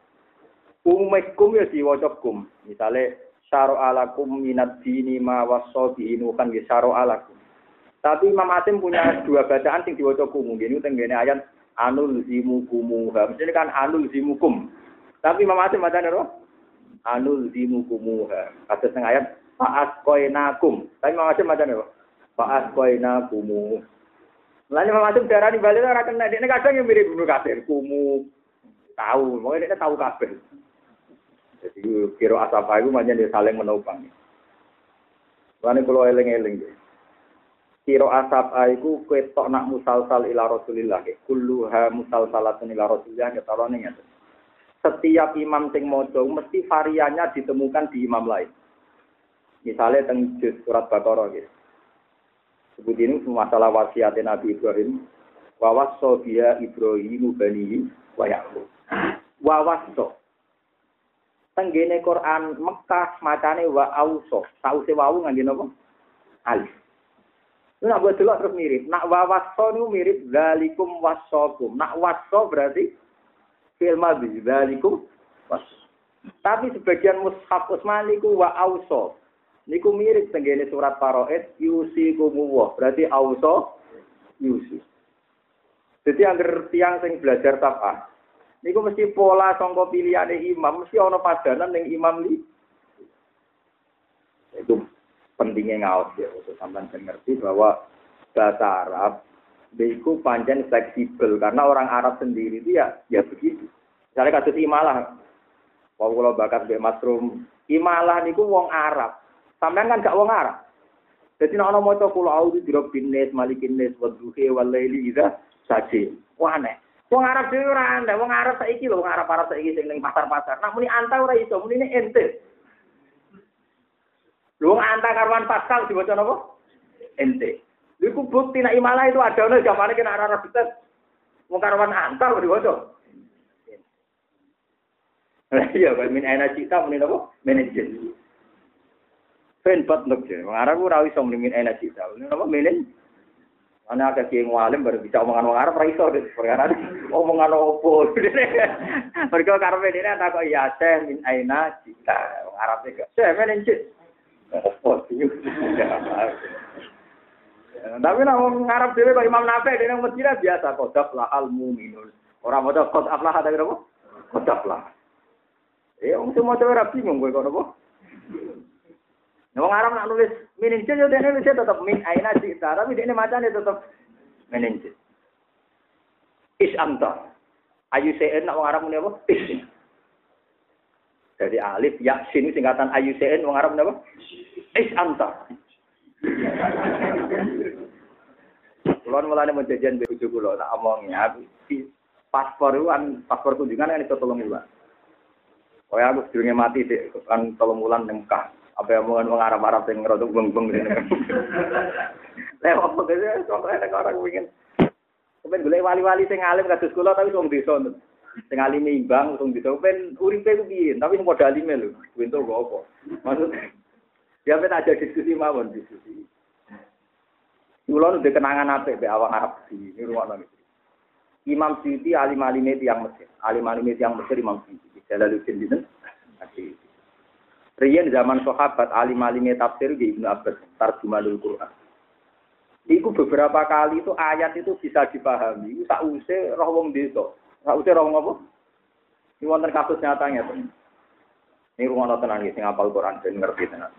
Umikum ya diwaca kum. Misale syaro alakum minat dini ma waso bihinukan ya syaro alakum. Tapi Imam Asim punya dua bacaan sing diwaca kum. Ini tenggene ayat anul zimu kumuha. Mesti kan anul zimu kum. Tapi Imam Asim bacaan apa? Anul zimu kumuha. Kata sing ayat fa'as koinakum. Tapi Imam Asim bacaan apa? Fa'as koinakumu. Lalu Imam Asim darah di balik orang kena. Ini kadang yang mirip bunuh kafir. Kumu. Tahu. Mungkin dia tahu kafir. Jadi kira asapa itu macam dia saling menopang. Lalu kalau eling-eling deh. Kira asapa itu ketok nak musalsal ila Rasulillah. Kulluha musalsalatun ila Rasulillah. Nih ya. Setiap imam sing mojo mesti variannya ditemukan di imam lain. Misalnya teng surat Baqarah gitu. Sebut ini masalah wasiat Nabi Ibrahim. Wawasso biya Ibrahim bani wa Yaqub. Wawasso tenggene Quran Mekah macane wa auso. Sause wau ngangge napa? Alif. Lu nak buat dulu terus mirip. Nak wawaso nu mirip zalikum wasokum. Nak waso berarti fi'il madhi. Zalikum was. Tapi sebagian mushaf Utsmani ku wa auso. Niku mirip tenggene surat Paroet yusi kumuwah. Berarti auso yusi. Jadi agar tiang sing belajar tapah Niku mesti pola sangka pilihane imam, mesti ana padanan ning imam li. Itu pentingnya ngawas ya, untuk sampean ngerti bahwa bahasa Arab itu panjang fleksibel karena orang Arab sendiri itu ya ya begitu. Misalnya kasus imalah, kalau kalau bakat Mbak Masrum, imalah niku wong Arab, sampean kan gak wong Arab. Jadi nek ana maca kula auzu birabbin nas malikin nas wa dhuhi wal laili idza saji. Wah aneh. Wong Arab dhewe ora aneh, wong Arab saiki lho, wong Arab Arab saiki sing ning pasar-pasar. Nah muni anta ora iso, muni ini ente. Lu wong anta karwan pascal diwaca napa? Ente. Iku bukti nek imalah itu ada ono zamane kena arah betet. Wong karwan anta diwaca. Iya, min ana cita muni napa? Manajer. Ben bat je. Wong Arab ora iso ana cita. Muni napa? Manajer. Ana ada kiai ngalim baru bisa omongan wong Arab ra iso perkara omongan opo. Mergo karepe dene tak kok ya teh min aina cita. Wong Arab iki. Teh manajer. Opo sih. Tapi nak wong Arab dhewe kok Imam Nafi dene Madinah biasa kodap lahal mu'minun. Ora maca qad aflah tapi apa? Kodap lah. Eh wong semua cewek rapi bingung kowe kok apa? Nah, wong Arab nak nulis meninjil yo dene wis tetep min aina cita, tapi dene macane tetep meninjil. Is anta. Ayu sen nak wong Arab muni apa? Is. Jadi alif ya sin singkatan ayu sen wong Arab napa? Is anta. Kulon mulane mau jajan be bojo kula tak omongi aku paspor itu kan paspor kunjungan kan itu tolong bulan. Oh ya aku sedurunge mati sih kan tolong bulan Mekah apa yang mau Arab Arab yang ngerodok beng beng ini. Lewat gitu, soalnya orang ingin. Kemudian gue wali-wali sing alim kados kula tapi wong desa. Sing alim imbang wong desa ben uripe ku piye, tapi sing padha alime lho. Kuwi entuk apa. Maksud ya ben aja diskusi mawon diskusi. Kula nu kenangan apik be awak Arab di rumah nang Imam Syuuti alim alim yang Mesir, alim alim yang Mesir Imam Syuuti. Jalaluddin dinten. Riyen zaman sahabat alim alim tafsir di Ibnu Abbas tarjumanul Quran. Iku beberapa kali itu ayat itu bisa dipahami. Tak usah roh wong desa. Tak usah roh apa? Ini wonten kasus nyatanya tuh. Ini rumah tenan sing apal Quran dan ngerti tenan.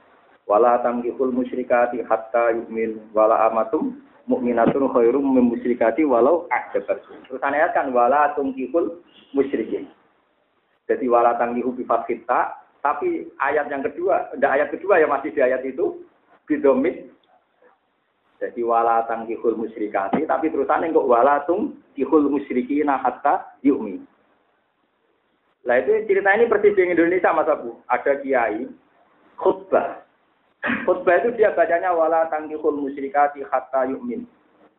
Wala tamkihul musyrikati hatta yu'min wala amatum mukminatun khairum min musyrikati walau a'jabatkum. Terus ayat kan wala tumkihul musyrikin. Jadi wala tangkihu bi kita tapi ayat yang kedua, ada ayat kedua yang masih di ayat itu bidomit. Jadi wala tangkihul musyrikati, tapi terusannya kok wala tungkihul musyrikina hatta yu'min. Lah itu cerita ini persis di Indonesia Mas Abu. Ada kiai khutbah. Khutbah itu dia bacanya wala tangkihul musyrikati hatta yu'min.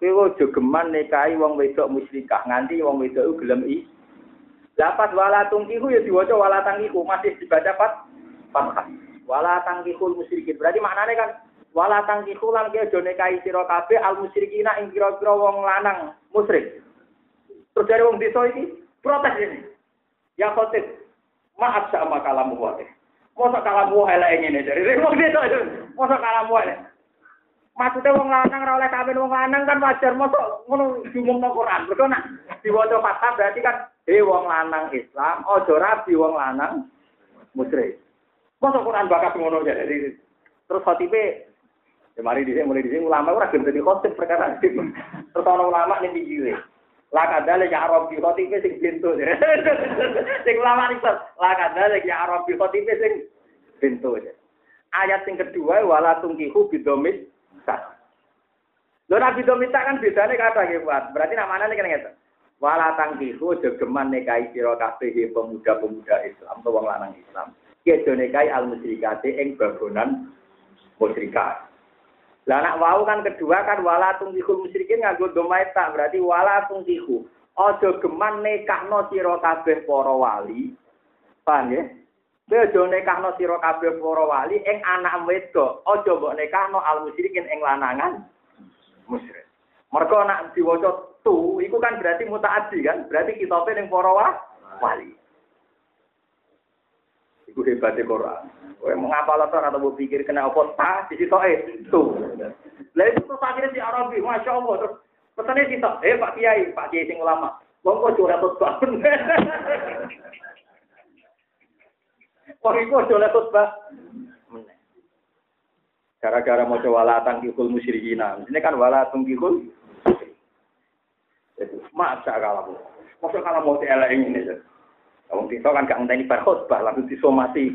Kowe jogeman nikahi wong wedok musyrikah nganti wong wedok gelem i Lapas wala tungkihu ya diwaca wala tangkihu masih dibaca pat fathah. Wala musyrikin. Berarti maknanya kan wala tangkihu lan ke aja nikahi sira al musyrikina ing kira-kira wong lanang musyrik. Terus dari wong desa iki protes ini. Ya khotib, maaf sama kalamu wae. Masa kalamu elek ngene dari wong desa itu. Masa kalamu. Maksudnya wong lanang ora oleh kawin wong lanang kan wajar mosok ngono diumumno Quran. Mergo nak diwaca berarti kan he wong lanang Islam, aja rabi wong lanang musyrik. Masa Quran bakat ngono ya jadi terus khotibe ya mari dhisik mulai dhisik ulama ora gelem dadi khotib perkara terus ana ulama ning pinggire. La kadale ya Arabi khotibe sing pintu. sing ulama iki la kadale ya Arabi khotibe sing pintu. Ayat sing kedua wala tungkihu bidomit. Lho nabi domita kan bedane kata nggih Berarti namanya kan ngeten. Wala tangkihu jogeman nekai sira kabeh pemuda-pemuda Islam atau wong lanang Islam. Kedo nekai al musyrikate ing bagonan musyrikat. Lah anak wau kan kedua kan wala tungkihul musyrikin nganggo domaita berarti wala tungkihu. Aja geman nekahno sira kabeh para wali. Paham ya? Kowe aja nekahno sira kabeh para wali ing anak wedok. Aja mbok nekahno al musyrikin ing lanangan musyrik. Mergo nak diwaca tu, itu kan berarti mutaati kan, berarti kita ning para wali. Iku hebatnya Quran. Kowe mengapa latar atau berpikir kena apa ta di eh tu. Lah itu tuh akhirnya di Arabi, masya Allah terus pesannya situ, eh Pak Kiai, Pak Kiai sing ulama, wong kok curhat khutbah. Wong iku curhat khutbah. Gara-gara mau coba latang kikul musyrikina. Ini kan walatang kikul Masa kalau masa kalau mau elek ini aja. Kalau kita kan gak ngenteni berkhutbah langsung disomasi.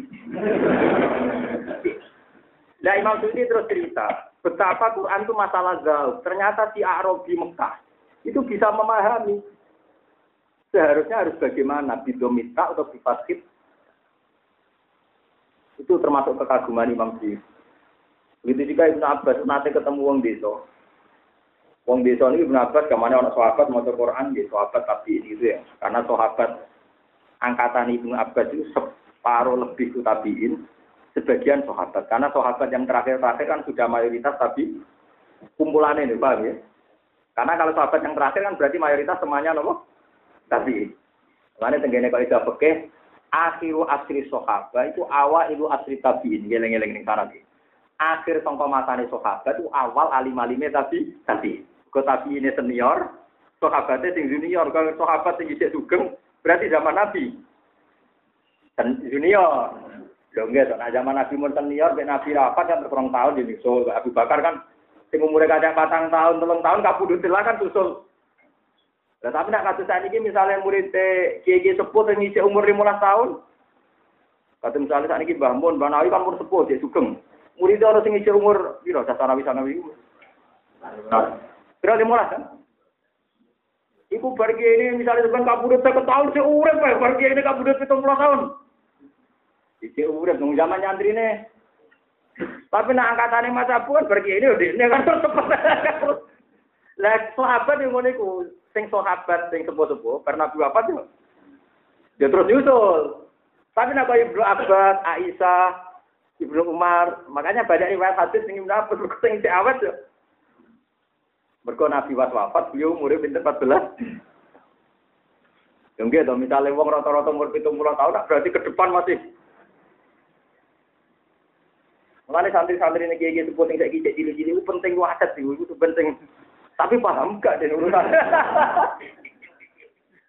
Nah Imam Suti terus cerita, betapa Quran itu masalah gaul. Ternyata si Arabi Mekah itu bisa memahami. Seharusnya harus bagaimana bidomita atau bifasid. Itu termasuk kekaguman Imam Syukri. Begitu juga Ibn Abbas nanti ketemu wong desa. Wong desa ini Ibn Abbas ke mana orang sahabat mau Quran di sahabat tapi ini itu ya. Karena sahabat angkatan Ibn Abbas itu separuh lebih itu tabiin, sebagian sahabat. Karena sahabat yang terakhir-terakhir kan sudah mayoritas tapi kumpulannya ini, paham ya? Karena kalau sahabat yang terakhir kan berarti mayoritas semuanya nopo tapi Makanya tenggene kalau sudah pekeh, akhiru asri sahabat itu awal ilu asri tabiin, geleng-geleng ning sarang akhir sangka sahabat itu awal alim-alime tapi tapi kok tapi ini senior sahabatnya sing junior. Kalau sahabat sing isih sugeng berarti zaman nabi. Dan junior. Lho enggak nah zaman nabi mun senior ben nabi rapat kan terkurang tahun jadi so Abu Bakar kan sing umurnya kadang patang tahun telung tahun kabudut kan susul. Nah, tapi nak kasus saat ini misalnya murid kiai sepuh yang ngisi umur 15 tahun, kata misalnya saat ini Mbah Mun, Mbah Nawi kan umur sepuh, dia sugeng. Murid orang sing isih umur piro sasana wisanawi. Kira lima kan? Iku pergi ini misalnya sebenarnya kabudut saya tahun si urep pergi ini kabudut itu puluh tahun. Isi urep nung zaman nyantri nih. Tapi nak angkatannya masa pun pergi ini udah ini kan terus cepat. Lah sahabat yang ngono sing sahabat sing sepuh-sepuh pernah dua apa tuh? Dia terus nyusul. Tapi nak Ibnu Abbas, Aisyah, Ibnu Umar, makanya banyak riwayat hadis yang Ibnu Abbas sing awet yo. Mergo Nabi was wafat, beliau umure pinter 14. Yang gitu, misalnya wong rata-rata umur 70 tahun, berarti ke depan masih. Mengenai santri-santri kayak gitu, penting saya gijek cilik-cilik, itu penting wasit sih, itu penting. Tapi paham gak dengan urusan?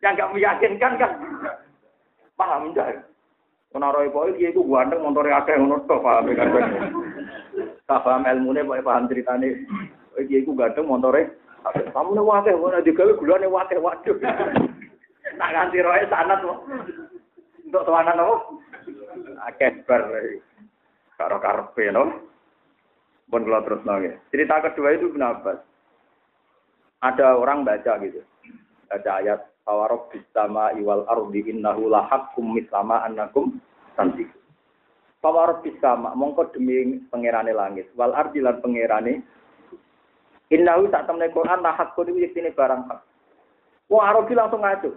Yang gak meyakinkan kan? Paham gak? Menara itu iki iku ganteng montore akeh ngono paham kan. Tak paham ilmune pokoke paham ceritane. Iki iku ganteng montore kamu nek wakeh ora digawe gulane wakeh waduh. Tak ganti roe sanat kok. Untuk tuanan apa? Akeh bar. Karo karepe no. Pun kula terus nangis. Cerita kedua itu kenapa? Ada orang baca gitu. Ada ayat Fawarob bisama iwal ardi innahu lahakum mislama annakum tanti. Fawarob bisama mongko demi pangerane langit wal ardi lan pangerane innahu tak temne Quran lahakun iki yektine barang hak. Wong Arabi langsung ngaco.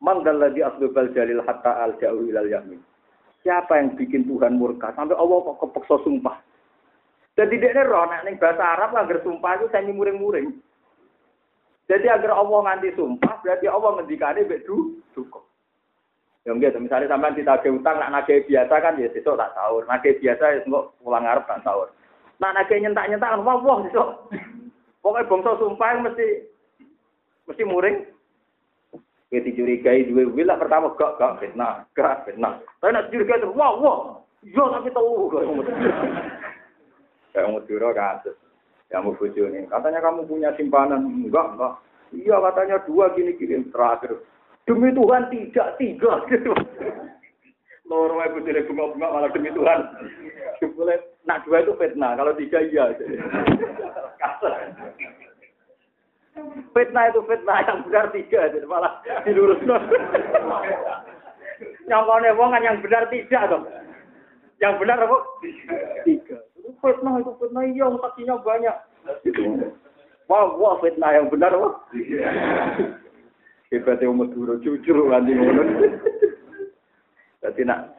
Mangdal ladzi asbabal jalil hatta al ja'u ilal yamin. Siapa yang bikin Tuhan murka sampai Allah kok kepeksa sumpah. Jadi dia roh nek ning bahasa Arab agar sumpah itu semi muring-muring. Jadi agar Allah nganti sumpah, berarti Allah ngendikane mbek du cukup. Ya gitu, misalnya sampean ditagih utang, nak nagih biasa kan ya sesuk tak sahur. Nagih biasa ya engko pulang ngarep tak sahur. Nak nagih nyentak-nyentak kan wah wah sesuk. Pokoknya bangsa sumpah mesti mesti muring. Ya dicurigai dua wilayah pertama gak gak fitnah, gak fitnah. Tapi nak curigai itu wah wah, iya tapi tahu. Kayak mau kasus kamu bujuk nih. Katanya kamu punya simpanan. Enggak, enggak. Iya katanya dua gini-gini terakhir. Demi Tuhan tidak, tiga. Gitu. Loro ibu tidak bunga-bunga malah demi Tuhan. Boleh, nak dua itu fitnah. Kalau tiga iya. fitnah itu fitnah yang benar tiga. Jadi malah dilurus. Nyongkone wong kan yang benar tidak dong. Yang benar apa? Tiga fitnah itu fitnah iya saksinya banyak. Wah, wah fitnah yang benar wah. Hebatnya umat dulu jujur nanti ngono. Jadi nak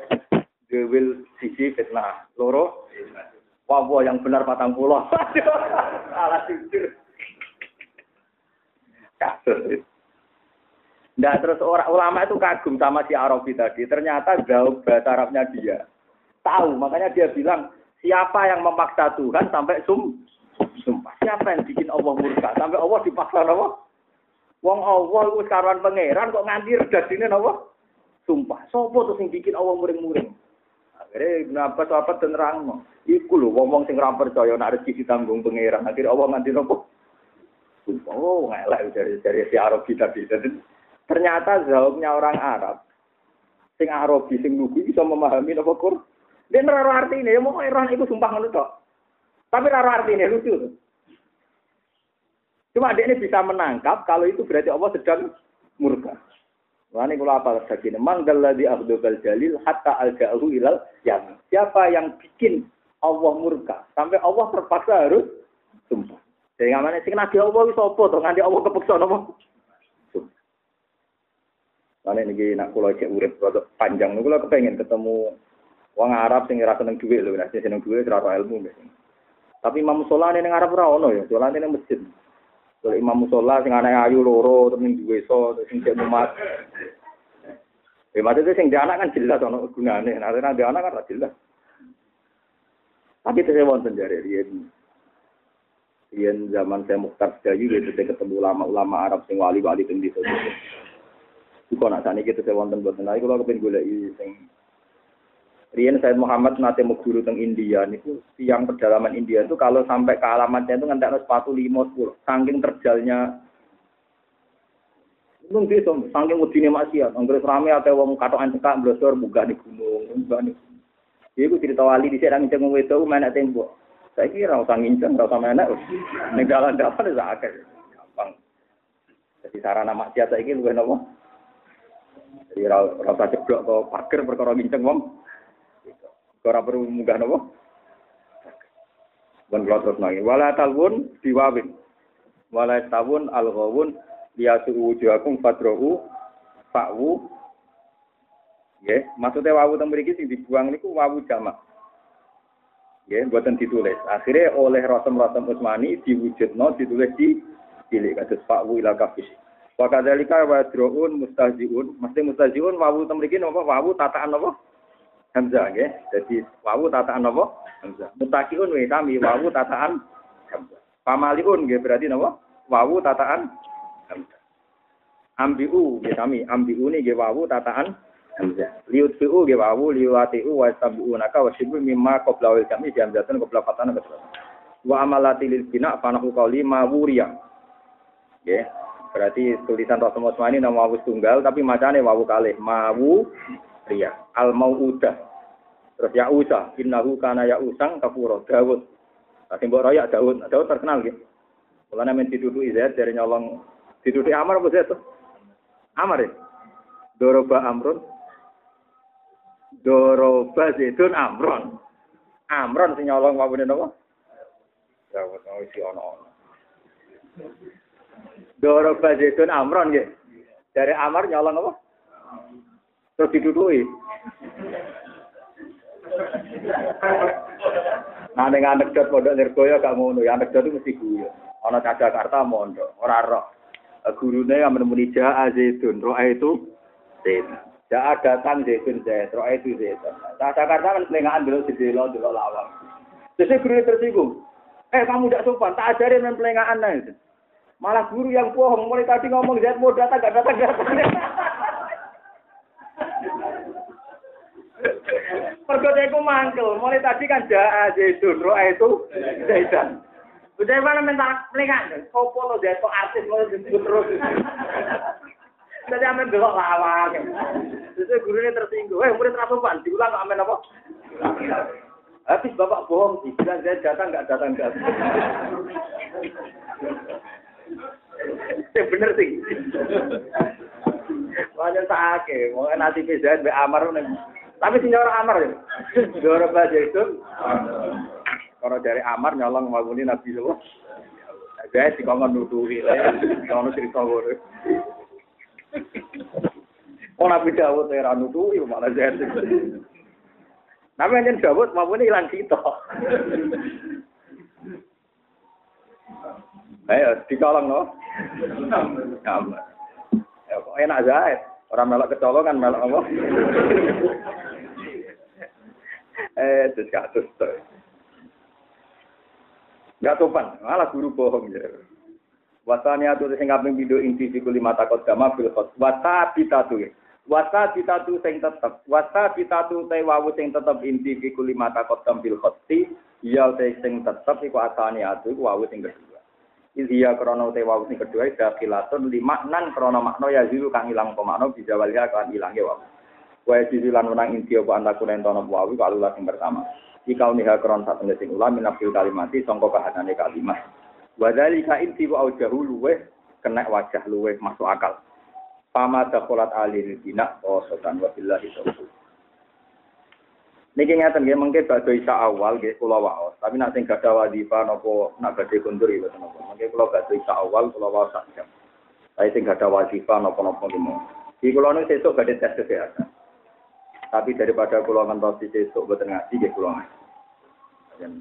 gewil sisi fitnah loro. Wah yang benar patang pulau. Salah jujur. Kasus. Nah terus orang ulama itu kagum sama si Arabi tadi. Ternyata jauh bahasa Arabnya dia. Tahu, makanya dia bilang Siapa yang memaksa Tuhan sampai sum sumpah? Siapa yang bikin Allah murka sampai Allah dipaksa apa? Wong Allah itu sekarang pangeran kok nganti ini apa? Sumpah. Sopo tuh sing bikin Allah muring-muring? Akhirnya kenapa sahabat dan terang Iku lho wong sing ora percaya nek rezeki ditanggung pangeran. Akhirnya Allah nganti nopo? Sumpah. Oh, ngelak dari dari si Arabi tadi. Ternyata jawabnya orang Arab sing Arabi sing lugu bisa memahami nopo Quran. Dia arti ini, ya mau Iran itu sumpah ngono tok. Tapi arti ini lucu. Cuma dia ini bisa menangkap kalau itu berarti Allah sedang murka. Kalau apa lagi ini? Manggal di abdul jalil hatta al jauh ilal yang siapa yang bikin Allah murka sampai Allah terpaksa harus sumpah. Jadi ngamane sing nabi Allah wis apa to nganti Allah kepeksa napa? Mana ini nak kulo cek urip rada panjang, kulo kepengen ketemu wong Arab sing ora seneng dhuwit lho, nek seneng dhuwit ora ilmu. Tapi Imam Musola ning Arab ora ono ya, dolan ning masjid. Kalau Imam Musola sing anak ayu loro terus ning duwe so sing cek umat. Ya maksudnya sing anak kan jelas ono gunane, nek nah, anak kan jelas. Tapi saya wonten jare riyen. Riyen zaman saya Mukhtar Sedayu gitu saya ketemu ulama-ulama Arab sing wali-wali teng desa. Iku nak sani kita saya wonten boten. Nah, kalau kepen goleki sing Rian Said Muhammad nate mau guru teng India niku tiang pedalaman India itu kalau sampai ke alamatnya itu ngantek sepatu lima sepuluh saking terjalnya itu itu saking udine maksiat anggere rame atau wong katokan cekak blosor buka di gunung di Iku cerita wali di sedang ngeceng wedo mana tembok. Saya kira usah nginceng, usah mana. Ning dalan-dalan wis akeh. Gampang. Jadi sarana maksiat saiki luwih napa? Jadi rasa ceblok ke pagar perkara nginceng wong. Ora perlu munggah napa? Bon kula terus nangis. Wala talwun diwawin. Wala tawun al-ghawun liyasu wujuhakum fadra'u fa'wu Ya, maksudnya wawu teng mriki sing dibuang niku wawu jamak. Ya, buatan ditulis. Akhirnya oleh Rasul-Rasul Utsmani diwujudno ditulis di cilik kados fa'wu ila kafis. Wa kadzalika wa droun mustahziun, mesti mustahziun wawu teng mriki napa wawu tataan napa? Hamzah nggih. Jadi wawu tataan napa? Hamzah. Mutakiun wa kami wawu tataan Hamzah. Pamaliun nggih berarti napa? Wawu tataan Hamzah. Ambiu nggih kami, ambiu nggih wawu tataan Hamzah. Liut fi'u nggih wawu liwati'u wa naka wa shibu mimma qabla wal kami di hamzatan qabla fatana betul. Wa amalati lil bina fanahu qawli ma wuriya. Nggih. Berarti tulisan Rasul Utsmani nama wawu tunggal tapi macane wawu kalih mawu ria al mauudah terus ya usah innahu kana ya usang kafuro Dawud Tapi mbok royak Dawud. Dawud terkenal gitu Mulane men dituduki Zaid dari nyolong. Dituduki Amar apa Zaid? Amar ya? Doroba Amrun. Doroba Zaidun Amron. Amron sing nyolong wabune napa? Dawud mau isi ono-ono. Doroba Zaidun Amron nggih. Dari Amar nyolong apa? Terus didudui. Nah, dengan anekdot pondok Nirgoyo gak ngono, ya anekdot itu mesti guyu. Ana Jakarta mondok, ora roh. Gurune yang menemui Ja'a Zaitun, roh itu Zaitun. Ja'a datang Zaitun Zaitun, roh itu Zaitun. Jakarta kan pelengahan dulu di delo, dulu lawang. Jadi guru tersinggung. Eh kamu tidak sopan, tak ajarin main pelengahan nah. Malah guru yang bohong, mulai tadi ngomong Zaitun mau datang, gak datang, gak datang. Mergo iku mangkel, mulai tadi kan jaa Zaidun, roa itu Zaidan. Udah mana minta pelingan, sopo lo to artis lo disebut terus. Jadi amen delok lawang. Terus gurunya tersinggung, eh murid rasupan, diulang kok amen apa? Habis bapak bohong bilang saya datang nggak datang datang. Yang bener sih. Wajah sakit, mau nanti PZN be Amar tapi sing nyoro Amar ya. Nyoro baja itu. Kalau dari Amar nyolong mabuni Nabi Sallallahu Saya di kongkong nuduhi lah. Kalau cerita gue. Oh Nabi Dawud ya nuduhi malah saya. Tapi yang Dawud mabuni hilang kita. Ayo dicolong no. Ya, enak Zaid. Orang melok kecolongan melok apa? Eh, terus kasus tuh. Gak topan, malah guru bohong ya. Wasani atu sing kaping pindho inti fiku lima takot gama fil khot. Wasa bitatu. Wasa bitatu sing tetep. Wasa bitatu te wawu sing tetep inti fiku lima takot gam fil khoti. Ya te sing tetep iku asani iku wawu sing kedua. Iya krono te wawu sing kedua dakilatun lima nan krono makna ya zilu kang ilang pemakna bisa walia kan ilange wawu. Wa jizi lan menang inti apa antaku nentono wawu kalulah sing pertama. Jika uniha kron satu sing ulah minafil kalimati songko kahanane kalimat. Wadhalika inti wa aujahu luweh kena wajah luweh masuk akal. Fama dakholat alil bina wa sotan wa billahi taufiq. Niki ngeten nggih mengke badhe isa awal nggih kula waos, tapi nek sing gadah wadifah napa nak badhe kundur ya napa. Mengke kula badhe isa awal kula waos sak jam. Tapi sing gadah wadifah napa-napa nggih. Iki kula nu sesuk badhe tes kesehatan. Tapi daripada kula ngentosi sesuk boten ngaji nggih kula ngaji. Dan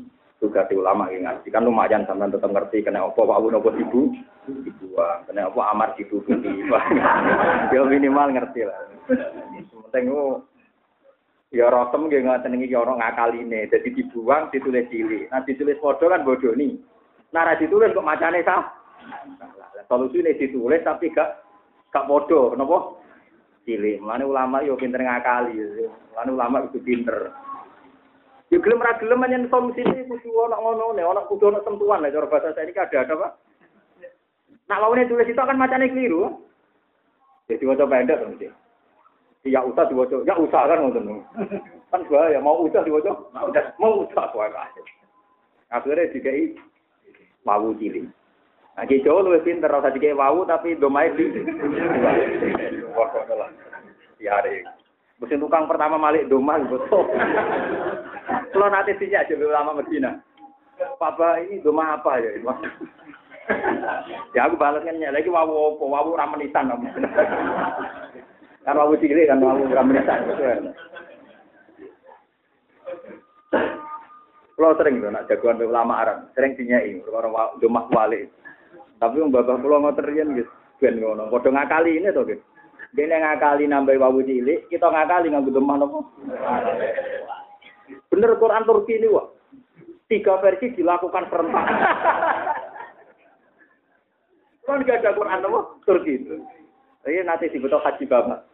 juga di ulama yang ngaji. Kan lumayan sampean tetap ngerti kena apa Pak Abu nopo ibu? Dibuang kena apa amar ibu ya minimal ngerti lah. Penting ya rotem nggih ngoten iki ora ngakaline dadi dibuang ditulis cilik. Nah ditulis padha kan bodoni nah ra ditulis kok macane sah solusine ditulis tapi gak gak padha. Napa cilik mulane ulama yo pinter ngakali mulane ulama itu pinter Ya gelem ra gelem menyen solusine kudu ana ngono ne, ana kudu ana sentuhan lah cara bahasa saya ini ada ada Pak. Nak lawane tulis itu kan macane keliru. Jadi waca pendek kan mesti. Ya usah diwaca, ya usah kan ngoten. Kan bahaya mau usah diwaca, mau usah wae. Akhirnya dikai wawu cilik. Nah, ki Jawa luwih pinter ora dikai wawu tapi domae di. Wah, kok lah. Mesin tukang pertama malik domah betul. Kalau nanti sih aja ulama Medina. Papa ini domah apa ya? ya aku balasnya lagi wawu wawu ramenisan kan wawu cilik kan wawu ramenisan. Kalau sering tuh nak jagoan ulama Arab, sering dinyai orang domah wali. Tapi yang bapak pulau ngoterian gitu, ben ngono. Padha ngakali ini tuh gitu. Dene ngakali nambah wawu cilik, kita ngakali nganggo demah nopo? Bener Quran Turki ini, Wak. Tiga versi dilakukan serentak. Kan gak ada Quran nopo? Turki itu. Ini nanti dibutuh haji bapak.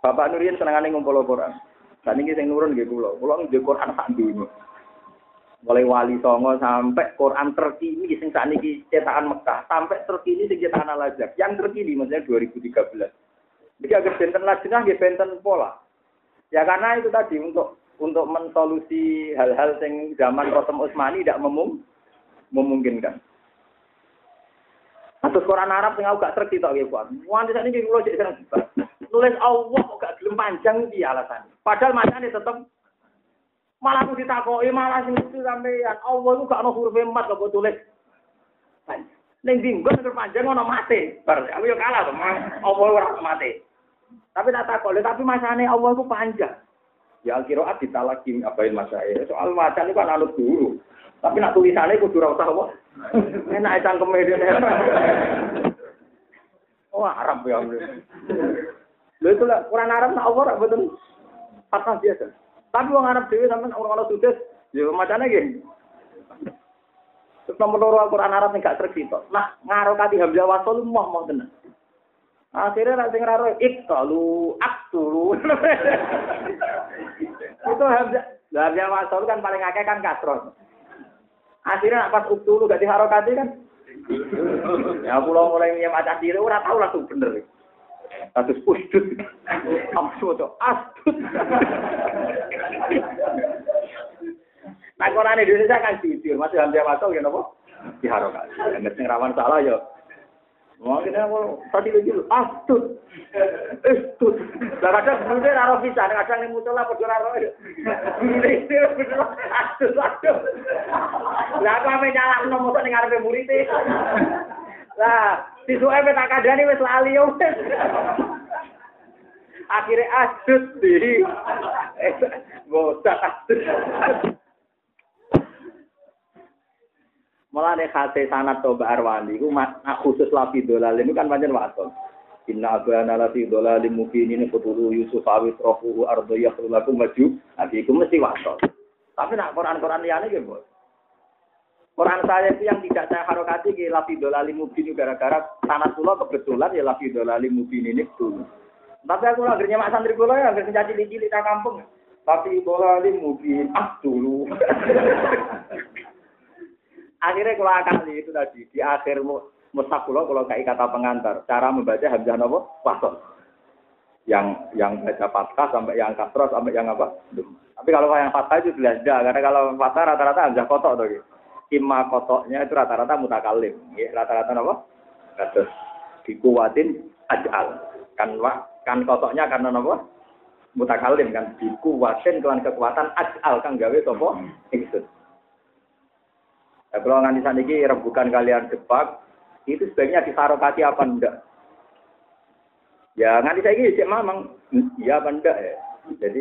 Bapak Nurian senengane ngumpul Quran. Saat ini saya nurun gitu loh. Pulau di Quran sak dunia mulai wali songo sampai Quran terkini sing saat ini cetakan Mekah. Sampai terkini sing cetakan Al Azhar. Yang terkini maksudnya 2013 jadi agar benten lajengah ya benten pola. Ya karena itu tadi untuk untuk mensolusi hal-hal sing zaman Rotem Utsmani tidak memung, memungkinkan. Atus Quran Arab sing aku gak terki tok nggih kuat. Wanti sakniki kula cek Nulis Allah kok gak gelem panjang iki alasan. Padahal macane tetep Malah aku ditakoki malah sing lucu sampean. Allah iku gak ono huruf emat kok tulis. Ning dinggon nek panjang ono mate. Bar aku yo kalah to, Allah ora mate. Tapi tak takok, tapi masane Allah iku panjang. Ya al-qiraat ditalakin abain masaya. Soal macan itu kan anut dulu. Tapi nak tulisannya kudu ora usah apa. Enak cangkeme dene. Oh, Arab ya. Lha itu lah Quran Arab nak apa betul. Fatah biasa. Tapi wong Arab dhewe sampean orang-orang sudes, ya macane nggih. Terus nomor loro Al-Qur'an Arab sing gak tercipta. Nah, ngarokati hamzah wasal mau mau tenan. Akhirnya nanti ngeraro iktalu aktulu. Itu hamzah hamzah wasal kan paling akeh kan kasron. Akhirnya pas uktulu gak diharokati kan. Ya pulau mulai nyem diri ora tau langsung bener. Kasus usdut. Amsu to astut. Nah, Quran Indonesia kan jujur, masih hampir masuk ya nopo? Diharokan. Yang sing rawan salah ya. Mungkin aku tadi lagi astut. Astut. Lah kadang sebenarnya naro bisa, kadang yang muncul lah padha naro. Astut, astut. Lah aku ame nyalahno mosok ning ngarepe murid Lah, sisuke tak kandhani wis lali yo. Akhirnya asut di botak asut. Malah nek hati sanat toba arwani ku khusus lafi dolal ini kan pancen waton. Inna abana lafi dolal mungkin ini kutulu Yusuf awis rohuhu ardo yakhrulakum maju. Abiku mesti waton. Tapi nak Quran-Quran liane gitu. Quran saya itu yang tidak saya harokati ke lafi dolali mubin gara-gara tanah pulau kebetulan ya lafi dolali mubin ini dulu. Tapi aku akhirnya mak santri kula ya akhirnya jadi cilik tak kampung. Tapi dolali mubin ah dulu. Akhirnya kalau akan itu tadi di akhir mushaf kula kalau kayak kata pengantar cara membaca hamzah nopo pasal yang yang baca fathah sampai yang kasroh sampai yang apa. Tapi kalau yang fathah itu jelas karena kalau fathah rata-rata hamzah kotok tuh. Gitu. Imma kotoknya itu rata-rata mutakalim. Ya, rata-rata apa? Kados dikuwatin ajal. Kan wa, kan kotoknya karena apa? Mutakalim kan dikuwatin kelan kekuatan ajal kan gawe sapa? Ingsun. Ya, kalau nganti saat ini rembukan kalian depak, itu sebaiknya disarokati apa enggak? Ya nganti saya ini cek mamang, iya apa enggak ya? Jadi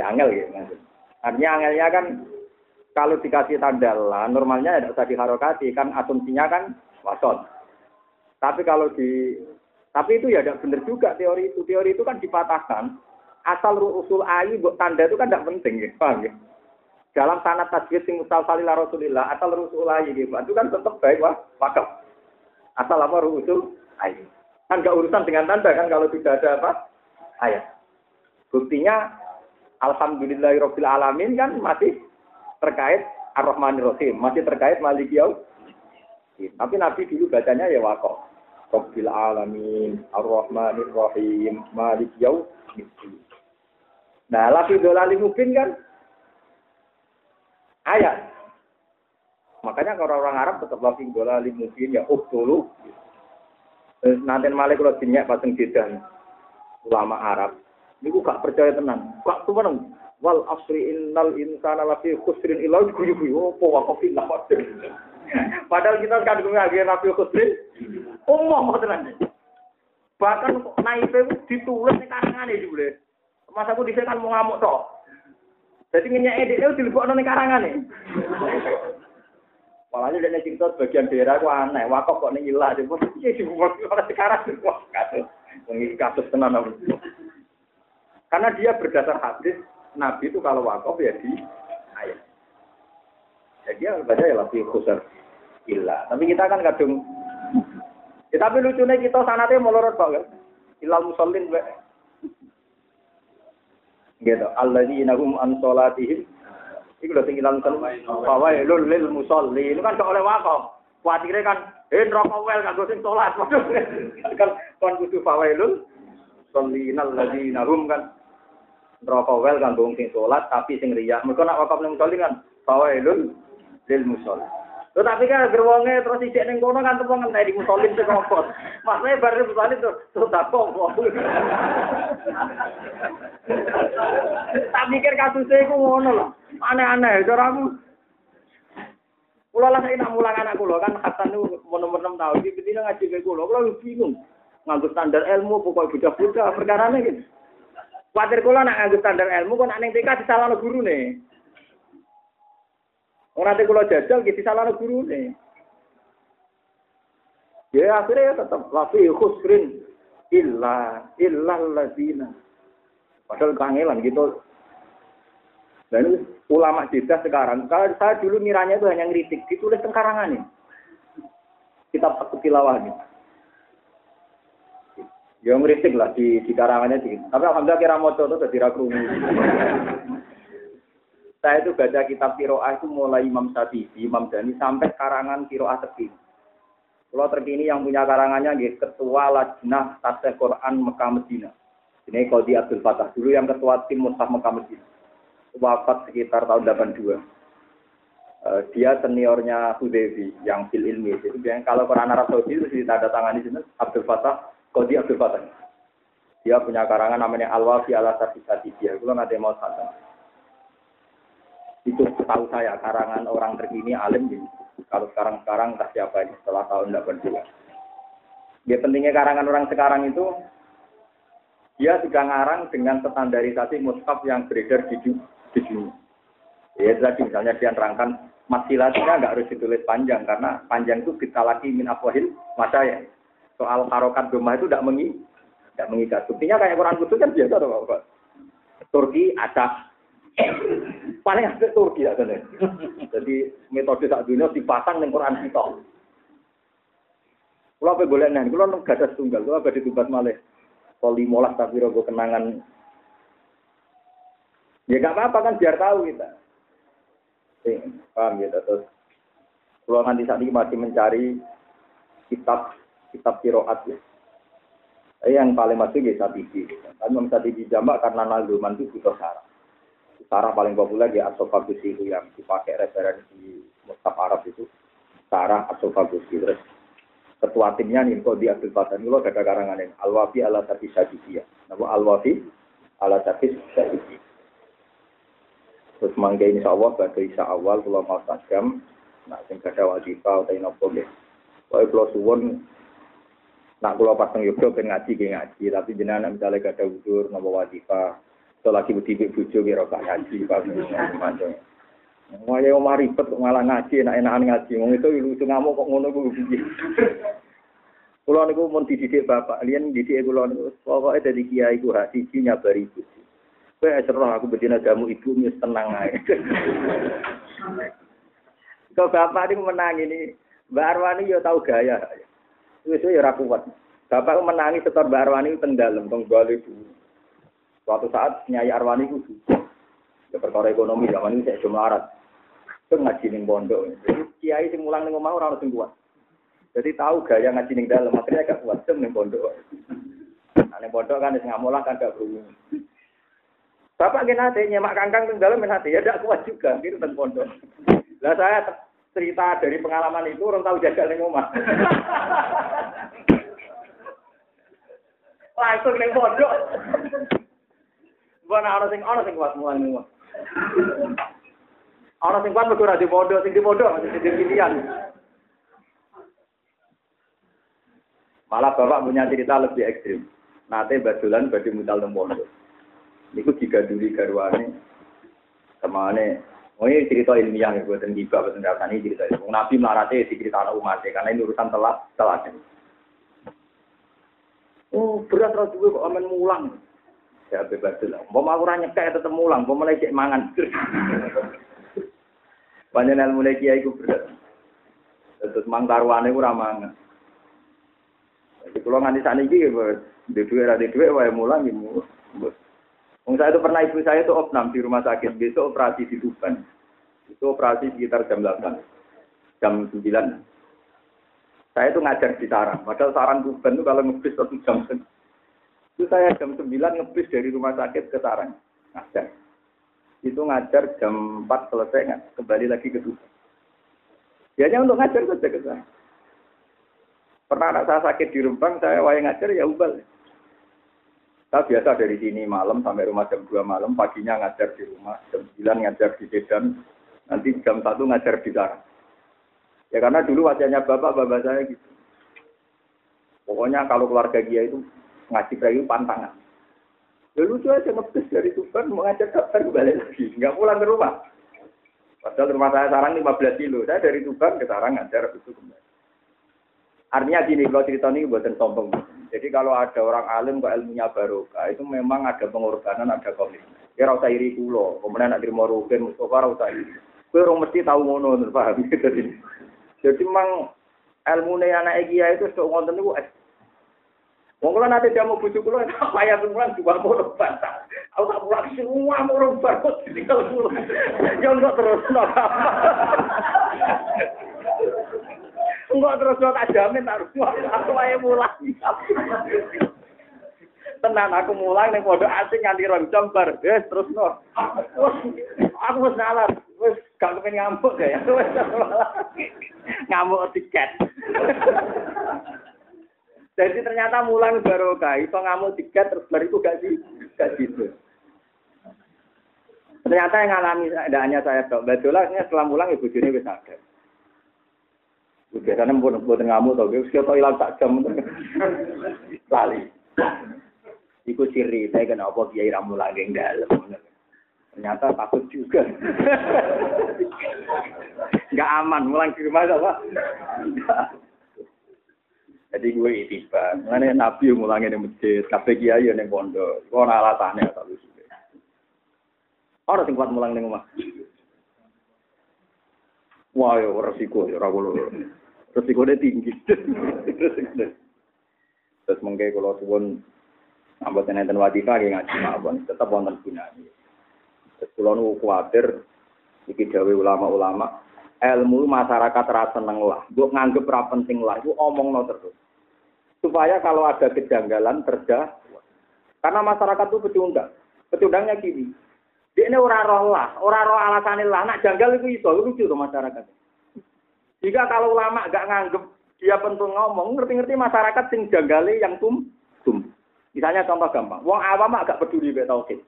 ya angel ya. Artinya angelnya kan kalau dikasih tanda lah, normalnya tidak usah diharokati, kan asumsinya kan wasot. Tapi kalau di, tapi itu ya tidak benar juga teori itu. Teori itu kan dipatahkan. Asal usul ayu buat tanda itu kan tidak penting, ya, paham ya? dalam sanat tasbih sing musal salila Rasulillah asal rusul ayi gitu. Itu kan tetap baik wah wakaf. Asal apa rusul ayi. Kan gak urusan dengan tanda kan kalau tidak ada apa ayat. Buktinya Alhamdulillahirabbil alamin kan masih terkait Ar-Rahmanir Rahim, masih terkait Malik Tapi Nabi dulu bacanya ya wakaf. Rabbil alamin, Ar-Rahmanir Rahim, Malik Nah, lagi dolali mungkin kan ayat. Makanya kalau orang Arab tetap lagi bola mungkin ya oh dulu. Nanti malah kalau dinyak pasang jidan ulama Arab. Ini gak percaya tenang. Gak tuh. Wal asri innal insana lafi khusrin illa guyu guyu. Oh, wakafillah. Padahal kita kan ngagih nabi khusrin. Umum tenan. Bahkan naik ditulis di karangan ini boleh. Masa aku di sini kan mau ngamuk toh. Jadi edit itu dilebokno ning karangane. Walhasil dia cerita bagian daerah ku aneh, wakok kok ning ilah, dia pun iya dibuat oleh sekarang wah kasus, mengi kasus tenan Karena dia berdasar hadis Nabi itu kalau wakaf ya di ayat. Ya dia baca ya lebih khusus ilah. Tapi kita kan kadung Ya, tapi lucunya kita sanatnya melorot banget. Ilal musallin gitu. Alladzina hum an salatihim. Iku lho sing ilang kan fawailul lil musolli itu kan oleh wakaf. Kuatire kan eh neraka wel kanggo sing salat. Kan kon kudu fawailul sallinal ladzina kan neraka wel kanggo sing salat tapi sing riya mergo nak wakaf ning musolli kan fawailul lil musolli Tuh tapi kan gerwonge terus ijek ning kono kan tepung ngenteni di musolim sing kompos. Maksudnya bar musolim tuh terus tak kok. Tak mikir kasusnya iku ngono lho. Aneh-aneh caramu. Kula lah saya nak mulang anak kula kan Hasan niku nomor 6 tahun iki betina ngaji ke kula. Kula bingung. Nganggo standar ilmu pokoknya bocah-bocah perkarane gitu. Kuatir kula nak nganggo standar ilmu kok nak ning TK disalahno gurune. Orang nanti kalau jajal gitu salah guru nih. Ya akhirnya ya tetap lafi khusrin illa illa lazina. Padahal kangelan gitu. Dan ulama jeda sekarang, kalau saya dulu miranya itu hanya ngeritik, ditulis tengkarangan nih. Kitab ketilawahan Ya ngeritik lah di, di karangannya sih. Tapi alhamdulillah kira mau itu jadi rakrumi. Saya itu baca kitab Kiroah itu mulai Imam Syafi'i, Imam Dani sampai karangan Kiroah terkini. Kalau terkini yang punya karangannya gitu, Ketua Lajnah Tasya Quran Mekah Medina. Ini Qadi Abdul Fatah dulu yang ketua tim Mushaf Mekah Medina. Wafat sekitar tahun 82. Uh, eh, dia seniornya Hudevi yang fil ilmi. Jadi kalau Quran Arab Saudi itu ditanda di sini Abdul Fatah, Qadi Abdul Fatah. Dia punya karangan namanya Al-Wafi ala Sarfisati. Dia kalau nggak mau santai. Itu tahu saya karangan orang terkini alim gitu. Kalau sekarang-sekarang entah siapa ini setelah tahun 82. Ya pentingnya karangan orang sekarang itu dia sudah ngarang dengan standarisasi mushaf yang beredar di, dunia. Ya tadi misalnya dia nerangkan masilasinya nggak harus ditulis panjang karena panjang itu kita lagi min afwahil masa ya. Soal harokat rumah itu tidak mengi, tidak mengikat. Buktinya kayak Quran kudus kan biasa tuh Pak. Turki, Aceh, Paling apik Turki ya kene. Jadi metode sak dunia dipasang ning Quran kita. Kula pe golek nang, kula nang gadas tunggal, kula badhe tugas malih. Kol 15 tapi rogo kenangan. Ya gak apa-apa kan biar tahu kita. Eh, paham ya terus. Kula nanti saat ini masih mencari kitab kitab kiroat ya. Yang paling masuk ya Satiji. Tapi Satiji jamak karena nazuman itu butuh syarat. Cara paling populer ya Asofa itu yang dipakai referensi Mustafa Arab itu. Sarah Asofagus terus ketua timnya nih kok di Abdul Fatah ini ada karangan ini. Al-Wafi ala Tafi Syadidiyah nama Al-Wafi ala Tafi Syadidiyah terus mangga insya Allah pada isa awal kalau mau tajam nah sing kada wajibah atau nopo deh Pokoknya kalau suwon nak kalau pas nang Yogyo ben ngaji ke ngaji tapi jenengan misalnya kada udur nopo wajibah atau lagi berdiri bujo kira gak ngaji pas macam Wah ya omah ribet malah ngaji enak-enakan ngaji. Wong itu lucu ngamuk kok ngono kuwi piye. Kula niku mun dididik bapak, liyan dididik kula niku pokoke dadi kiai ku hak siji nyabari ibu. Kowe serah aku bedina jamu ibu wis tenang ae. Kok bapak niku menang ini, Mbak Arwani yo tau gaya. Yo ora kuat. Bapak menangi setor Mbak Arwani teng dalem teng bali Suatu saat Nyai Arwani ku ya perkara ekonomi zaman ini saya arat itu ngaji ning pondok. Kiai sing mulang ning omah ora ono sing kuat. Jadi tahu gaya ngaji ning dalam, akhirnya gak kuat sem ning pondok. Nah, ning pondok kan sing mulang kan gak berumur. Bapak nate nyemak kangkang ning dalam nate ya gak kuat juga gitu teng pondok. Lah saya cerita dari pengalaman itu orang tahu jaga ning omah. Langsung ning pondok. Bukan orang sing orang sing kuat mulang ning omah. Orang sing kuat mergo ora di bodoh, sing di bodoh masih di pilihan. Malah bapak punya cerita lebih ekstrim. Nate badulan badi mutal nang pondok. Niku digaduli garwane temane Oh ini cerita ilmiah ya, buatan giba, buatan ini cerita ilmiah. Nabi melarate anak umatnya, karena ini urusan telat, telat. Oh, berat rasa gue kok aman mulang. Ya bebas lah. Mau aku nyekek tetep mulang, mau mulai cek mangan. Panjenengan mulai kiai ku berat. Terus mangkarwane ku ramang. Jadi kalau nganti saat ini, di duit, di duit, wae mulang, ibu. Wong saya itu pernah ibu saya itu opnam di rumah sakit, besok operasi di Tuban. Itu operasi sekitar jam 8, jam 9. Saya itu ngajar di Sarang, padahal Sarang Tuban itu kalau ngebis satu jam itu saya jam 9 ngebis dari rumah sakit ke Sarang. Ngajar itu ngajar jam 4 selesai nggak kembali lagi ke Tuban. Biasanya untuk ngajar saja ke sana. Pernah anak saya sakit di Rembang, saya wayang ngajar ya ubal. Saya biasa dari sini malam sampai rumah jam 2 malam, paginya ngajar di rumah, jam 9 ngajar di Sedan, nanti jam 1 ngajar di sana. Ya karena dulu wajahnya bapak-bapak saya gitu. Pokoknya kalau keluarga dia itu ngaji kayu pantangan. Ya lucu aja ngebis dari Tuban mau ngajak daftar kembali lagi, nggak pulang ke rumah. Padahal rumah saya sarang 15 kilo, saya dari Tuban ke Sarang ngajar itu kembali. Artinya gini, kalau cerita ini buatan sombong. Jadi kalau ada orang alim kok ilmunya barokah, itu memang ada pengorbanan, ada komitmen. Ya rasa iri kulo, kemudian nak terima rugen, Mustafa rasa iri. Kue orang mesti tahu ngono, paham? Jadi, jadi memang ilmu anak Egia itu sok ngonten itu Wong kula nate jamu bojo kula payah pulang juga mau bantah. Aku tak pulang semua rombak kok tinggal kula. Ya enggak terus Enggak terus tak jamin tak aku wae mulang. Tenan aku mulang ning pondok asing nganti rong jam bar. Wis terus no. Aku wis nalar. Wis gak kepen ngamuk ya. Ngamuk tiket. Jadi ternyata mulang barokah, itu ngamuk tiket terus itu gak sih, gak gitu. Ternyata yang ngalami tidak hanya saya dok, ini setelah mulang ibu Juni bisa ada. Biasanya pun buat ngamuk tau, kita hilang tak jam, lali. Iku ciri saya kenapa kiai ramu lagi dalam. Ternyata takut juga. Gak aman, mulang di rumah apa? Jadi gue itiba. Mengenai Nabi ngulangi di masjid, kafe kiai yang pondok. Gue ada alasannya tak lucu. Orang kuat mulang ning omah. Wah, yo resiko yo ora kulo. Resikone tinggi. Terus mengke kalau suwun ambot enten wadifah nggih ngaji mawon, tetep wonten gunane. Terus kula nu kuwatir iki ulama-ulama ilmu masyarakat rasa seneng lah. Mbok nganggep ra penting lah, iku omongno terus supaya kalau ada kejanggalan kerja karena masyarakat itu pecundang pecundangnya gini dia ini orang roh lah orang roh alasan lah nak janggal itu iso lucu tuh masyarakat Jika kalau ulama nggak nganggep dia penting ngomong, ngerti-ngerti masyarakat sing janggali yang tum tum. Misalnya contoh gampang, wong awam agak peduli be tauhid.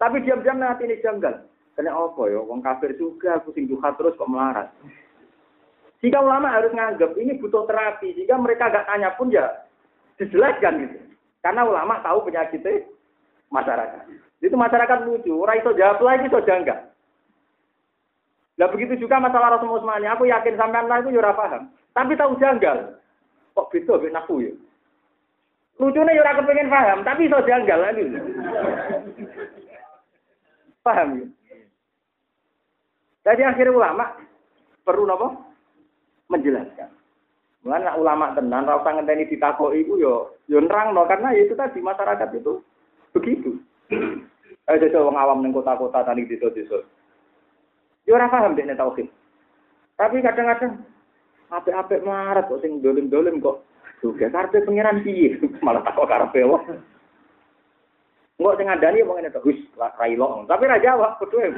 Tapi diam-diam nanti ini janggal. Kena apa ya? Wong kafir juga, pusing duha terus kok melarat. Jika ulama harus nganggep ini butuh terapi, jika mereka gak tanya pun ya dijelaskan gitu. Karena ulama tahu penyakitnya masyarakat. Itu masyarakat lucu, orang itu jawab lagi so janggal. Nah begitu juga masalah Rasulullah Utsmani, aku yakin sampean lah itu ya paham. Tapi tahu janggal. Kok beda ben aku ya? Lucunya ya ora kepengen paham, tapi iso janggal lagi. paham ya? Jadi akhirnya ulama perlu apa? Menjelaskan. Mulanya ulama tenan, ora usah ngenteni ditakoki yo yo karena ya itu tadi masyarakat itu begitu. Ayo desa wong awam ning kota-kota tani desa-desa. Yo ora paham dekne tauhid. Tapi kadang-kadang apik-apik marat kok sing dolim-dolim kok juga karepe pangeran piye malah takok karepe wae. Enggak sing ngandani omong ngene to, wis ra ilo. Tapi ra jawab kudu.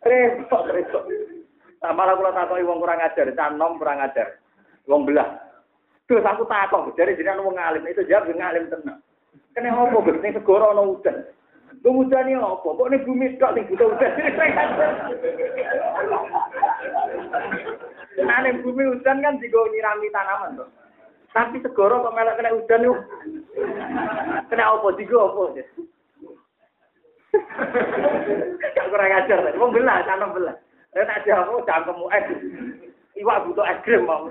Repot, repot. Nah, malah kula takoki wong kurang ajar, canom kurang ajar. Wong belah. Terus aku takok, jadi jenengan wong ngalim itu jawab ngalim tenan. Kene opo Gus ning segoro ana udan. Lu udane opo? Kok ning bumi tok sing butuh udan. Nah, ning bumi udan kan digo nyirami tanaman to. Tapi segoro kok melok kena udan yuk. Kena opo digo opo. Gak kurang ajar, wong belah, tanam belah. Eh tak jawab, cangkemmu es. Iwak butuh es krim mau.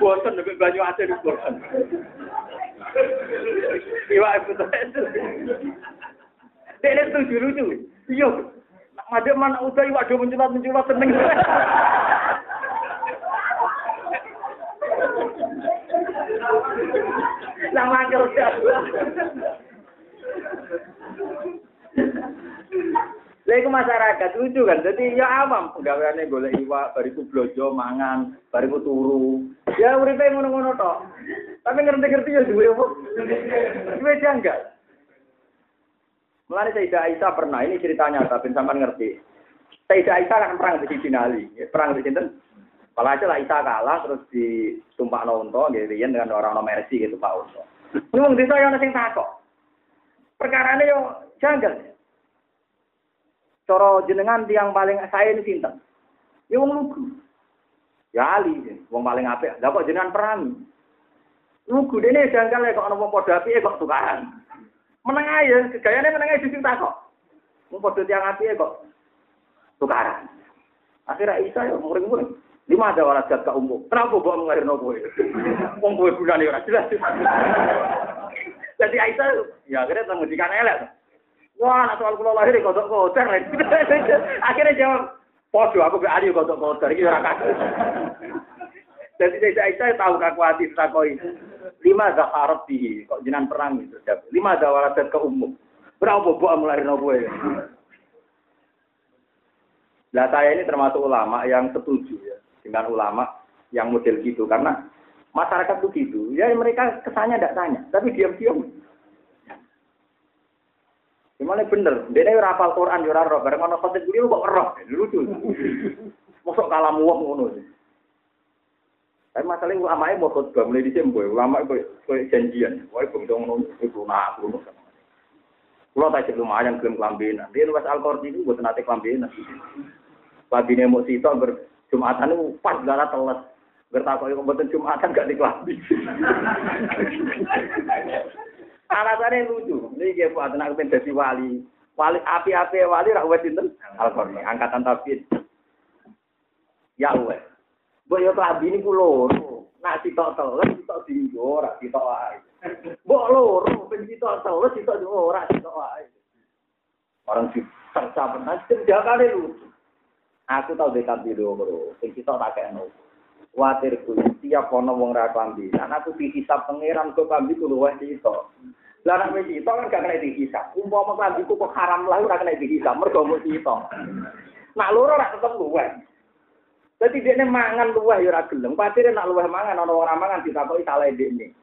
Bosan nek banyu aja Quran. Iya, itu tuh. Dia itu lucu lucu. Iya, nak ada mana usai waktu mencelat mencelat seneng. Nama kerja. Lha iku masyarakat lucu kan. Jadi ya awam pegawaiane golek iwak, bariku blojo mangan, bariku turu. Ya uripe ngono-ngono tok. Tapi ngerti-ngerti ya duwe apa? Duwe janggal. Mulane Sayyidah Aisyah pernah, ini ceritanya tapi sampean ngerti. Sayyidah Aisyah kan perang di Sinali, perang di sinten? Kalau aja lah Aisyah kalah terus ditumpak nonton, gitu dengan orang-orang mercy gitu Pak Unto. Ngomong desa yang sing takok. Perkara ini yo janggal. Coro jenengan tiang paling saya ini sinten. Ya wong lugu. Ya Ali, wong paling apik. Lah kok jenengan perang? Lugu dene janggal ya kok ana wong padha apike kok tukaran. Meneng ae, gayane meneng ae sing takok. Wong padha tiang apike kok tukaran. Akhirnya Isa yo muring-muring. Lima ada walat jat umum. Kenapa bawa mengalir nopo? Wong kowe gunane ora jelas. Jadi Aisyah ya akhirnya mengujikan elek. Wah, nak soal kula lahir kodok kotor. Akhirnya jawab, podo aku be ali kodok kotor iki ora kasus. Jadi saya Aisyah tahu kakuati takoi. Lima zaharat di kok jinan perang itu. Lima zawarat ke umum. Berapa buah mulai nopo ya? Nah saya ini termasuk ulama yang setuju ya dengan ulama yang model gitu karena masyarakat begitu ya mereka kesannya tidak tanya tapi diam-diam Gimana bener? Dia ini rapal Quran, dia roh. Bareng ono khotib beliau kok roh. Lucu. Masuk kalam wong ngono. Tapi masalahnya ulama mau khotbah mulai di sembo. Ulama itu janjian. Wah, itu ngono. Itu nak ngono. Kalau tak cek lumayan klaim kelambinan. Dia nulis Al-Qur'an itu buat nanti kelambinan. Labine mau sitok ber Jumatan itu pas gara teles. Bertakoi kompeten Jumatan gak dikelambi. Alasannya lucu. Ini kayak buat anak pengen jadi wali. Wali api-api wali rak wes sinten Al-Qur'an angkatan tafsir. Ya wes. Mbok yo kelambi niku loro. Nak sitok teles sitok dinggo ora sitok wae. Mbok loro ben sitok teles sitok dinggo ora sitok wae. Orang si tersa benar tindakannya lucu. Aku tahu dekat di loro. Sing sitok tak kene. Watir ku tiap ono wong ra klambi. Nah aku dihisab pangeran kok klambi ku luwih sitok. Lah nek wis itu kan gak kena dihisab. Umpama klambi ku kok haram lah ora kena dihisab mergo mung itu. Nak loro ora tetep luweh. Dadi dekne mangan luweh ya ora gelem. Patire nak luweh mangan ana ora mangan ditakoki salah dekne.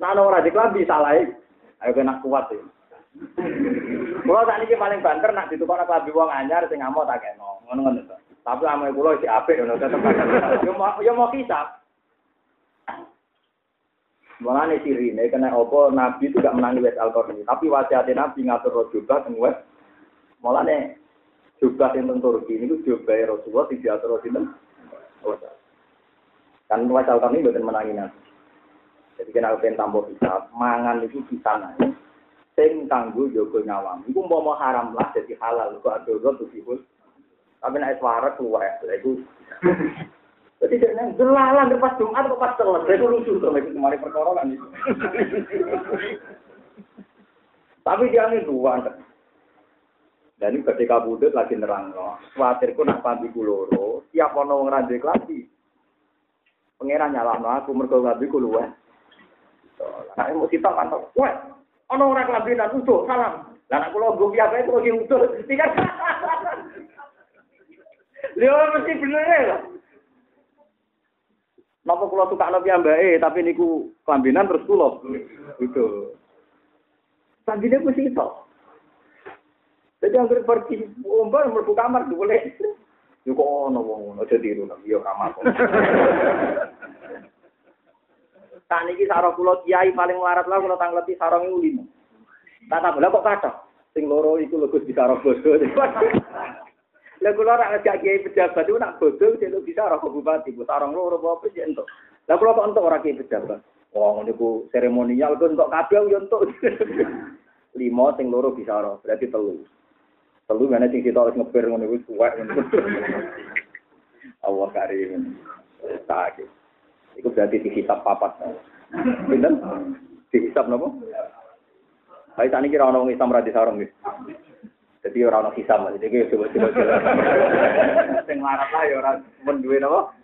Nak ana ora diklambi. Ayo kena kuat ya. Kulo ini paling banter nak ditukar klambi wong anyar sing ngamuk tak kena. Ngono-ngono. Tapi ame kulo si apik ngono tetep Yo mau yo mau kisah. Mulane sirine kena apa Nabi itu gak menangi wes al tapi wasiat Nabi ngatur jubah sing wes. Mulane jubah teng Turki niku jubah Rasulullah sing diatur sinten? Kan wes al ini mboten menangi Nabi. Jadi kena pengen tambah bisa mangan itu bisa naik. Sing kanggo jaga nyawam. Iku mau haram lah jadi halal kok adoro tuh. Tapi nek suara keluar ya itu. Jadi dia nang delalan pas Jumat kok pas telat. Itu lucu tuh lagi kemarin perkara itu. Tapi dia ini dua. Dan ini ketika budut lagi nerang loh. Khawatirku nak panti kuloro. Tiap ono wong randik lagi. Pangeran nyalahno aku mergo ngabi ku luweh. Nah, mau kita kan, wah, ono orang kelambinan utuh, salam. Lah nek kula nggo piye itu lagi utuh, tiga. Lha mesti bener lah. Napa kula suka nabi ambake, tapi niku kelambinan terus kula. Gitu. Kelambinan mesti itu. Jadi yang pergi ombak mlebu kamar boleh. Yo kok ono wong aja tiru yo kamar. Tak niki sarong kula kiai paling melarat lah kula tangleti sarong iku limo. Tak tambah kok kata. Sing loro iku lho Gus sarong bodo. Lah kula rak ngajak kiai pejabat iku nak bodo sing bisa sarong bupati, bu sarong loro apa sih entuk. Lah kula kok entuk ora kiai pejabat. Wong niku seremonial kok entuk kabeh yo entuk. Limo sing loro bisa sarong, berarti telu. Telu mana sing kita harus ngepir ngono iku suwek ngono. Allah karim. Tak. Itu berarti dihisap papat. Pinten? Dihisap napa? Baik tani kira ono wong Islam ra disarung nggih. Jadi ora ono hisab, jadi coba coba. Sing larat lah ya ora men duwe napa?